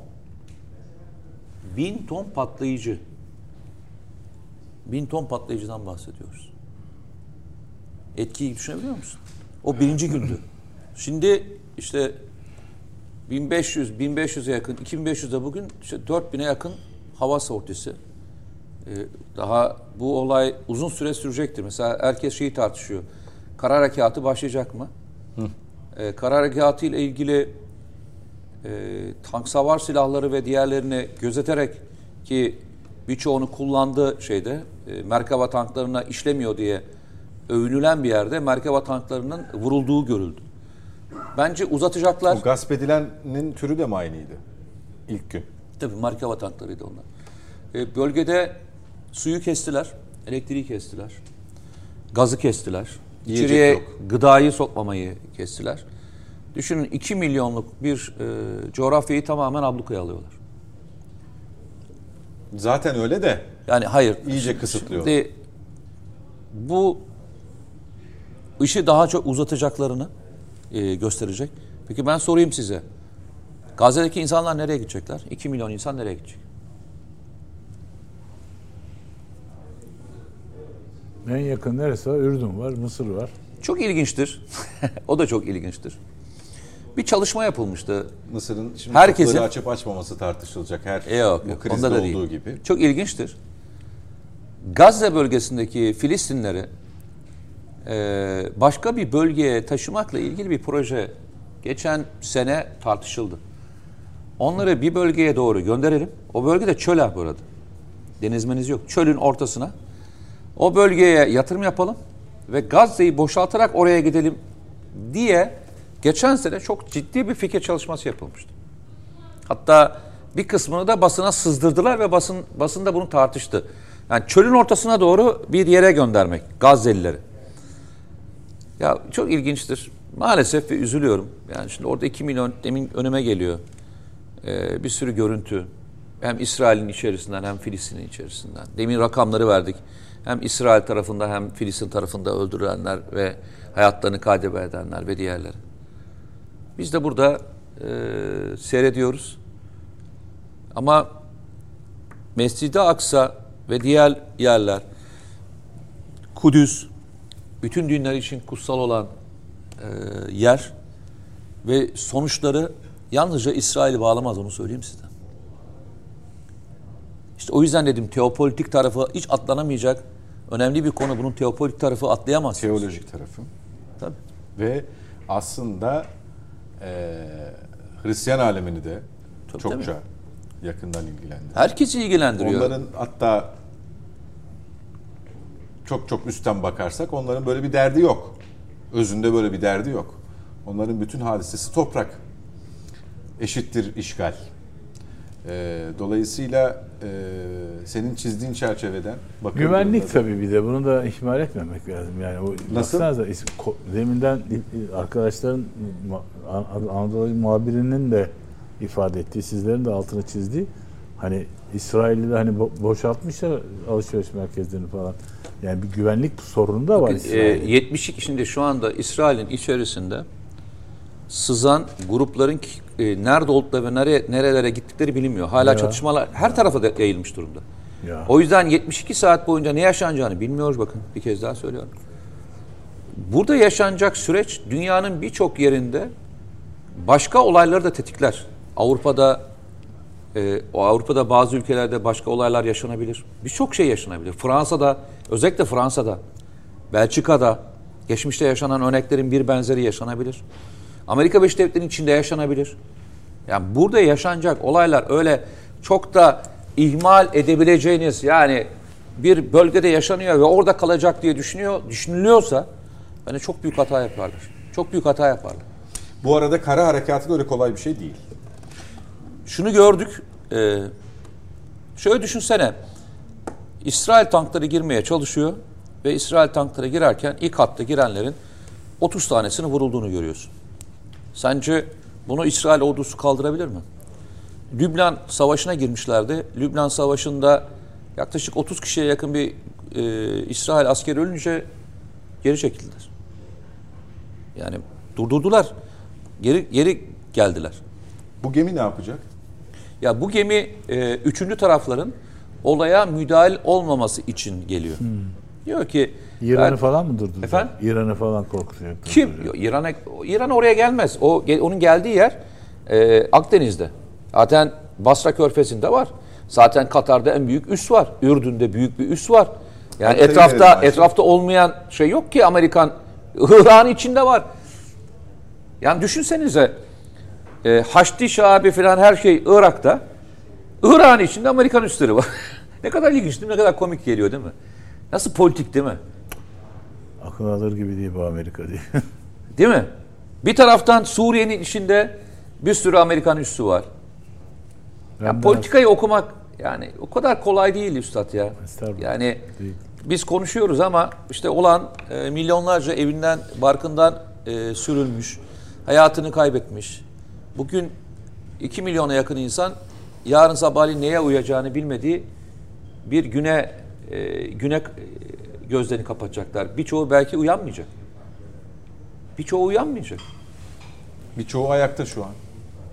1000 ton patlayıcı. 1000 ton patlayıcıdan bahsediyoruz. Etkiyi düşünebiliyor musun? O birinci gündü. Şimdi işte 1500, 1500'e yakın, 2500'de bugün işte 4000'e yakın hava sortisi. Ee, daha bu olay uzun süre sürecektir. Mesela herkes şeyi tartışıyor. Kara harekatı başlayacak mı? Ee, kara harekatı ile ilgili e, tank savar silahları ve diğerlerini gözeterek ki birçoğunu kullandığı şeyde e, Merkava tanklarına işlemiyor diye övünülen bir yerde Merkava tanklarının vurulduğu görüldü. Bence uzatacaklar.
O gasp edilenin türü de mi aynıydı? İlk gün.
Tabii Merkava tanklarıydı onlar. E, bölgede suyu kestiler, elektriği kestiler, gazı kestiler.
Yiyecek
İçeriye
yok.
gıdayı sokmamayı kestiler. Düşünün 2 milyonluk bir e, coğrafyayı tamamen ablukaya alıyorlar.
Zaten öyle de
Yani hayır.
İyice kısıtlıyor.
Şimdi bu işi daha çok uzatacaklarını e, gösterecek. Peki ben sorayım size. Gazze'deki insanlar nereye gidecekler? 2 milyon insan nereye gidecek?
En yakın neresi var? Ürdün var, Mısır var.
Çok ilginçtir. o da çok ilginçtir. Bir çalışma yapılmıştı.
Mısır'ın şimdi
Herkesin-
açıp açmaması tartışılacak her
E yok,
bu krizde
onda da
olduğu
değil.
gibi.
Çok ilginçtir. Gazze bölgesindeki Filistinleri e, başka bir bölgeye taşımakla ilgili bir proje geçen sene tartışıldı. Onları bir bölgeye doğru gönderelim. O bölgede çöl abi burada. Denizmeniz yok. Çölün ortasına. O bölgeye yatırım yapalım ve Gazze'yi boşaltarak oraya gidelim diye geçen sene çok ciddi bir fikir çalışması yapılmıştı. Hatta bir kısmını da basına sızdırdılar ve basın basın da bunu tartıştı. Yani çölün ortasına doğru bir yere göndermek Gazze'lileri. Ya çok ilginçtir. Maalesef ve üzülüyorum. Yani şimdi orada 2 milyon demin önüme geliyor. Ee, bir sürü görüntü. Hem İsrail'in içerisinden hem Filistin'in içerisinden. Demin rakamları verdik. Hem İsrail tarafında hem Filistin tarafında öldürülenler ve hayatlarını kaybedenler ve diğerleri. Biz de burada e, seyrediyoruz. Ama Mescid-i Aksa ve diğer yerler, Kudüs, bütün dinler için kutsal olan e, yer ve sonuçları yalnızca İsrail'i bağlamaz onu söyleyeyim size. İşte o yüzden dedim teopolitik tarafı hiç atlanamayacak önemli bir konu. Bunun teopolitik tarafı atlayamaz.
Teolojik tarafı.
Tabii.
Ve aslında e, Hristiyan alemini de
Tabii,
çokça yakından ilgilendiriyor.
Herkesi ilgilendiriyor.
Onların hatta çok çok üstten bakarsak onların böyle bir derdi yok. Özünde böyle bir derdi yok. Onların bütün hadisesi toprak. Eşittir işgal. Ee, dolayısıyla e, senin çizdiğin çerçeveden
Güvenlik
da-
tabii bir de bunu da ihmal etmemek lazım. Yani o
Nasıl?
ko- deminden arkadaşların Anadolu muhabirinin de ifade ettiği, sizlerin de altını çizdiği hani İsrail'i de hani bo- boşaltmışlar alışveriş merkezlerini falan. Yani bir güvenlik sorunu da var
E,
İsrail'in.
72 şimdi şu anda İsrail'in içerisinde sızan grupların e, nerede oldukları ve nereye, nerelere gittikleri bilinmiyor. Hala
Ya.
çatışmalar her tarafa da yayılmış durumda.
Ya.
O yüzden 72 saat boyunca ne yaşanacağını bilmiyoruz bakın bir kez daha söylüyorum. Burada yaşanacak süreç dünyanın birçok yerinde başka olayları da tetikler. Avrupa'da e, o Avrupa'da bazı ülkelerde başka olaylar yaşanabilir. Birçok şey yaşanabilir. Fransa'da, özellikle Fransa'da, Belçika'da geçmişte yaşanan örneklerin bir benzeri yaşanabilir. Amerika Birleşik Devletleri'nin içinde yaşanabilir. Yani burada yaşanacak olaylar öyle çok da ihmal edebileceğiniz yani bir bölgede yaşanıyor ve orada kalacak diye düşünüyor düşünülüyorsa bence çok büyük hata yaparlar. Çok büyük hata yaparlar.
Bu arada kara harekatı da öyle kolay bir şey değil.
Şunu gördük. E, şöyle düşünsene. İsrail tankları girmeye çalışıyor ve İsrail tankları girerken ilk hatta girenlerin 30 tanesini vurulduğunu görüyorsun. Sence bunu İsrail ordusu kaldırabilir mi? Lübnan Savaşı'na girmişlerdi. Lübnan Savaşı'nda yaklaşık 30 kişiye yakın bir e, İsrail askeri ölünce geri çekildiler. Yani durdurdular. Geri geri geldiler.
Bu gemi ne yapacak?
Ya bu gemi e, üçüncü tarafların olaya müdahil olmaması için geliyor. Diyor ki
İran'ı
ben-
falan mı durduracak?
Efendim?
İran'ı falan korkutuyor.
kim Yo, İran'a İran oraya gelmez. O onun geldiği yer e, Akdeniz'de. Zaten Basra Körfezi'nde var. Zaten Katar'da en büyük üs var. Ürdün'de büyük bir üs var. Yani
Haritayı
etrafta etrafta olmayan şey yok ki Amerikan Irak'ın içinde var. Yani düşünsenize e, Haçlı Şabi falan her şey Irak'ta. Irak'ın içinde Amerikan üsleri var. ne kadar ilginç değil mi? Ne kadar komik geliyor değil mi? Nasıl politik değil mi?
Akıl alır gibi değil bu Amerika diye.
Değil mi? Bir taraftan Suriye'nin içinde bir sürü Amerikan üssü var.
Ben
Ya
daha-
politikayı okumak yani o kadar kolay değil üstad ya. Yani
Değil.
biz konuşuyoruz ama işte olan e, milyonlarca evinden, barkından e, sürülmüş, hayatını kaybetmiş. Bugün 2 milyona yakın insan yarın sabahleyin neye uyacağını bilmediği bir güne e, güne e, gözlerini kapatacaklar. Birçoğu belki uyanmayacak. Birçoğu uyanmayacak.
Birçoğu ayakta şu an.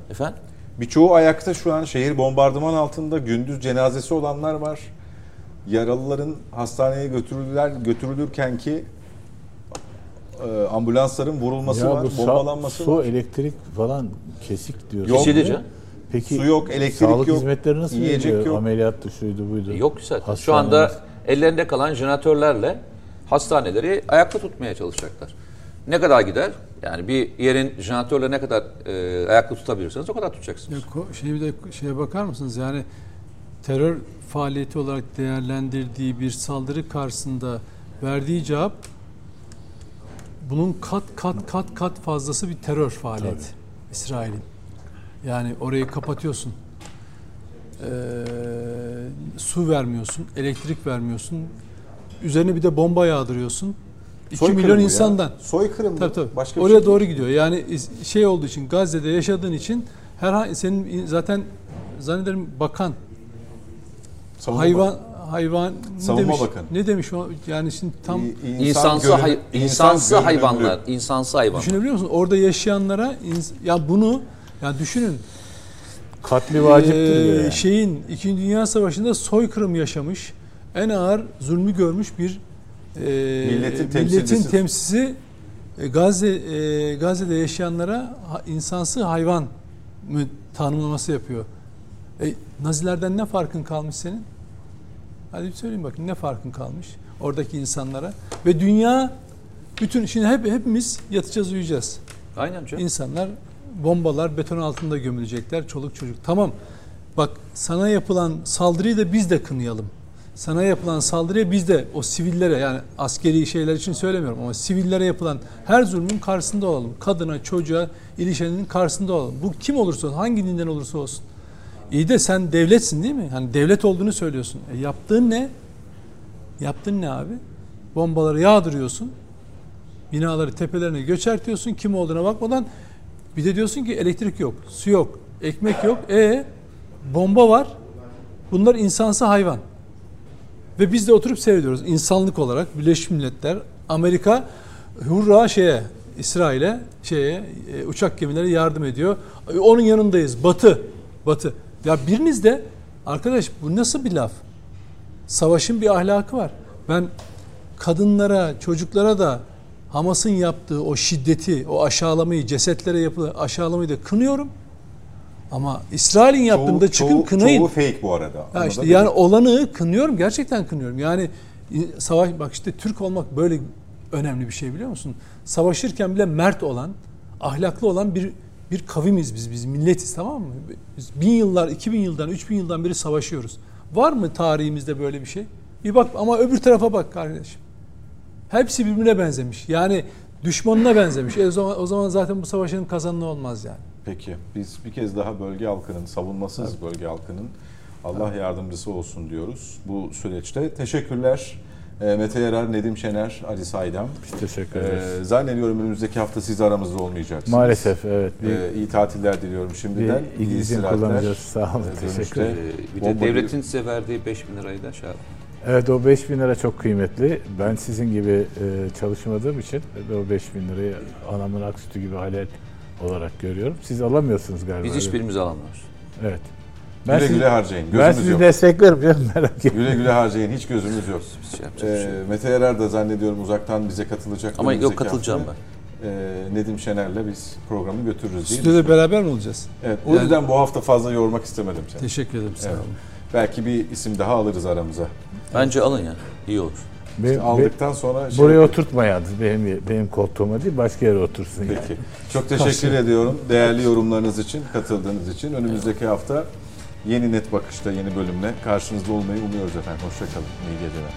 Efendim?
Birçoğu ayakta şu an şehir bombardıman altında gündüz cenazesi olanlar var. Yaralıların hastaneye götürüldüler götürülürken ki e, ambulansların vurulması
Ya
var, bombalanması
su,
var.
elektrik falan kesik diyorsun.
Yok.
Canım.
Peki
Su yok, elektrik
sağlık
yok,
hizmetleri nasıl
yiyecek yok.
Ameliyattı, şuydu buydu.
Yok zaten. Şu
Hastanemiz.
anda ellerinde kalan jeneratörlerle hastaneleri ayakta tutmaya çalışacaklar. Ne kadar gider? Yani bir yerin jeneratörle ne kadar e, ayakta tutabilirseniz o kadar
Ya,
tutacaksınız.
ko- şey bir de şeye bakar mısınız? Yani terör faaliyeti olarak değerlendirdiği bir saldırı karşısında verdiği cevap bunun kat kat kat kat fazlası bir terör faaliyeti İsrail'in. Yani orayı kapatıyorsun. Ee, su vermiyorsun, elektrik vermiyorsun. Üzerine bir de bomba yağdırıyorsun. 2
Soykırım bu
milyon
ya.
insandan.
Soykırım bu.
Tabii tabii.
Başka bir
Oraya
şey
doğru
değil.
gidiyor. Yani şey olduğu için Gazze'de yaşadığın için herhangi senin zaten zannederim bakan
Savunma
hayvan hayvan ne
Savunma
demiş?
Bakanı.
Ne demiş o? Yani şimdi tam
İ- insan
İnsansı,
görün-
hay-
insan
insansı
görünümlü.
hayvanlar, insansı hayvanlar.
düşünebiliyor musun? Orada yaşayanlara ya bunu ya düşünün.
Katli vaciptir
Ee,
yani.
şeyin 2. Dünya Savaşı'nda soykırım yaşamış, en ağır zulmü görmüş bir e,
Milletin temsilcisi.
temsilcisi e, Gazze e, Gazze'de yaşayanlara insansı hayvan mı tanımlaması yapıyor. E, Nazilerden ne farkın kalmış senin? Hadi bir söyleyin bakın ne farkın kalmış oradaki insanlara ve dünya bütün şimdi hep hepimiz yatacağız uyuyacağız.
Aynen canım.
İnsanlar bombalar beton altında gömülecekler çoluk çocuk. Tamam bak sana yapılan saldırıyı da biz de kınayalım. Sana yapılan saldırıya biz de o sivillere yani askeri şeyler için söylemiyorum ama sivillere yapılan her zulmün karşısında olalım. Kadına, çocuğa ilişkinin karşısında olalım. Bu kim olursa olsun, hangi dinden olursa olsun. İyi de sen devletsin değil mi? Hani devlet olduğunu söylüyorsun. E yaptığın ne? Yaptığın ne abi? Bombaları yağdırıyorsun. Binaları tepelerine göçertiyorsun. Kim olduğuna bakmadan bir de diyorsun ki elektrik yok, su yok, ekmek yok. E bomba var. Bunlar insansı hayvan. Ve biz de oturup seyrediyoruz. İnsanlık olarak Birleşmiş Milletler, Amerika hurra şeye, İsrail'e şeye e, uçak gemileri yardım ediyor. E, Onun yanındayız. Batı. Batı. Ya biriniz de arkadaş bu nasıl bir laf? Savaşın bir ahlakı var. Ben kadınlara, çocuklara da Hamas'ın yaptığı o şiddeti, o aşağılamayı, cesetlere yapılan aşağılamayı da kınıyorum. Ama İsrail'in yaptığını da çıkın
çoğu,
kınayın.
Çoğu fake bu arada.
Ya işte yani
belirteyim.
olanı kınıyorum gerçekten kınıyorum. Yani savaş bak işte Türk olmak böyle önemli bir şey biliyor musun? Savaşırken bile mert olan, ahlaklı olan bir bir kavimiz biz, biz milletiz tamam mı? Biz bin yıllar, iki bin yıldan, üç bin yıldan beri savaşıyoruz. Var mı tarihimizde böyle bir şey? Bir bak ama öbür tarafa bak kardeşim. Hepsi birbirine benzemiş. Yani düşmanına benzemiş. E o zaman, o zaman zaten bu savaşın kazananı olmaz yani.
Peki biz bir kez daha bölge halkının, savunmasız bölge halkının Allah yardımcısı olsun diyoruz bu süreçte. Teşekkürler. Ee, Mete Yarar, Nedim Şener, Ali Saydam.
Biz teşekkür ederiz.
Ee, zannediyorum önümüzdeki hafta siz aramızda olmayacaksınız.
Maalesef evet. Bir,
Ee, iyi tatiller diliyorum şimdiden.
bir
İyi
izin kullanacağız. Sağ olun.
Ee,
Teşekkür ederim.
Ee, bir de devletin size verdiği 5 bin lirayı da şey yap.
Evet o 5 bin lira çok kıymetli. Ben sizin gibi e, çalışmadığım için o 5 bin lirayı anamın ak sütü gibi halel olarak görüyorum. Siz alamıyorsunuz galiba.
Biz hiçbirimiz alamıyoruz.
Evet.
Güle
sizi-
güle harcayın.
ben
Gözümüz
sizi
yok.
desteklerim canım merak etmeyin.
Güle güle harcayın. Hiç gözümüz yok.
Biz şey şey
Ee,
yok.
Mete Yarar da zannediyorum uzaktan bize katılacak.
Ama yok katılacağım
hafta.
ben.
Ee, Nedim Şener'le biz programı götürürüz diye
Stüdyoda beraber mi olacağız?
Evet, o
Yani-
yüzden bu hafta fazla yormak istemedim seni.
Teşekkür ederim sağ
Evet.
olun.
Belki bir isim daha alırız aramıza.
Bence alın ya. İyi olur.
Benim- be-
Aldıktan sonra şey
buraya oturtma yalnız benim benim koltuğuma değil başka yere otursun yani.
Peki. Çok teşekkür ediyorum değerli yorumlarınız için, katıldığınız için. Önümüzdeki hafta yeni net bakışta yeni bölümle karşınızda olmayı umuyoruz efendim. Hoşçakalın. İyi geceler.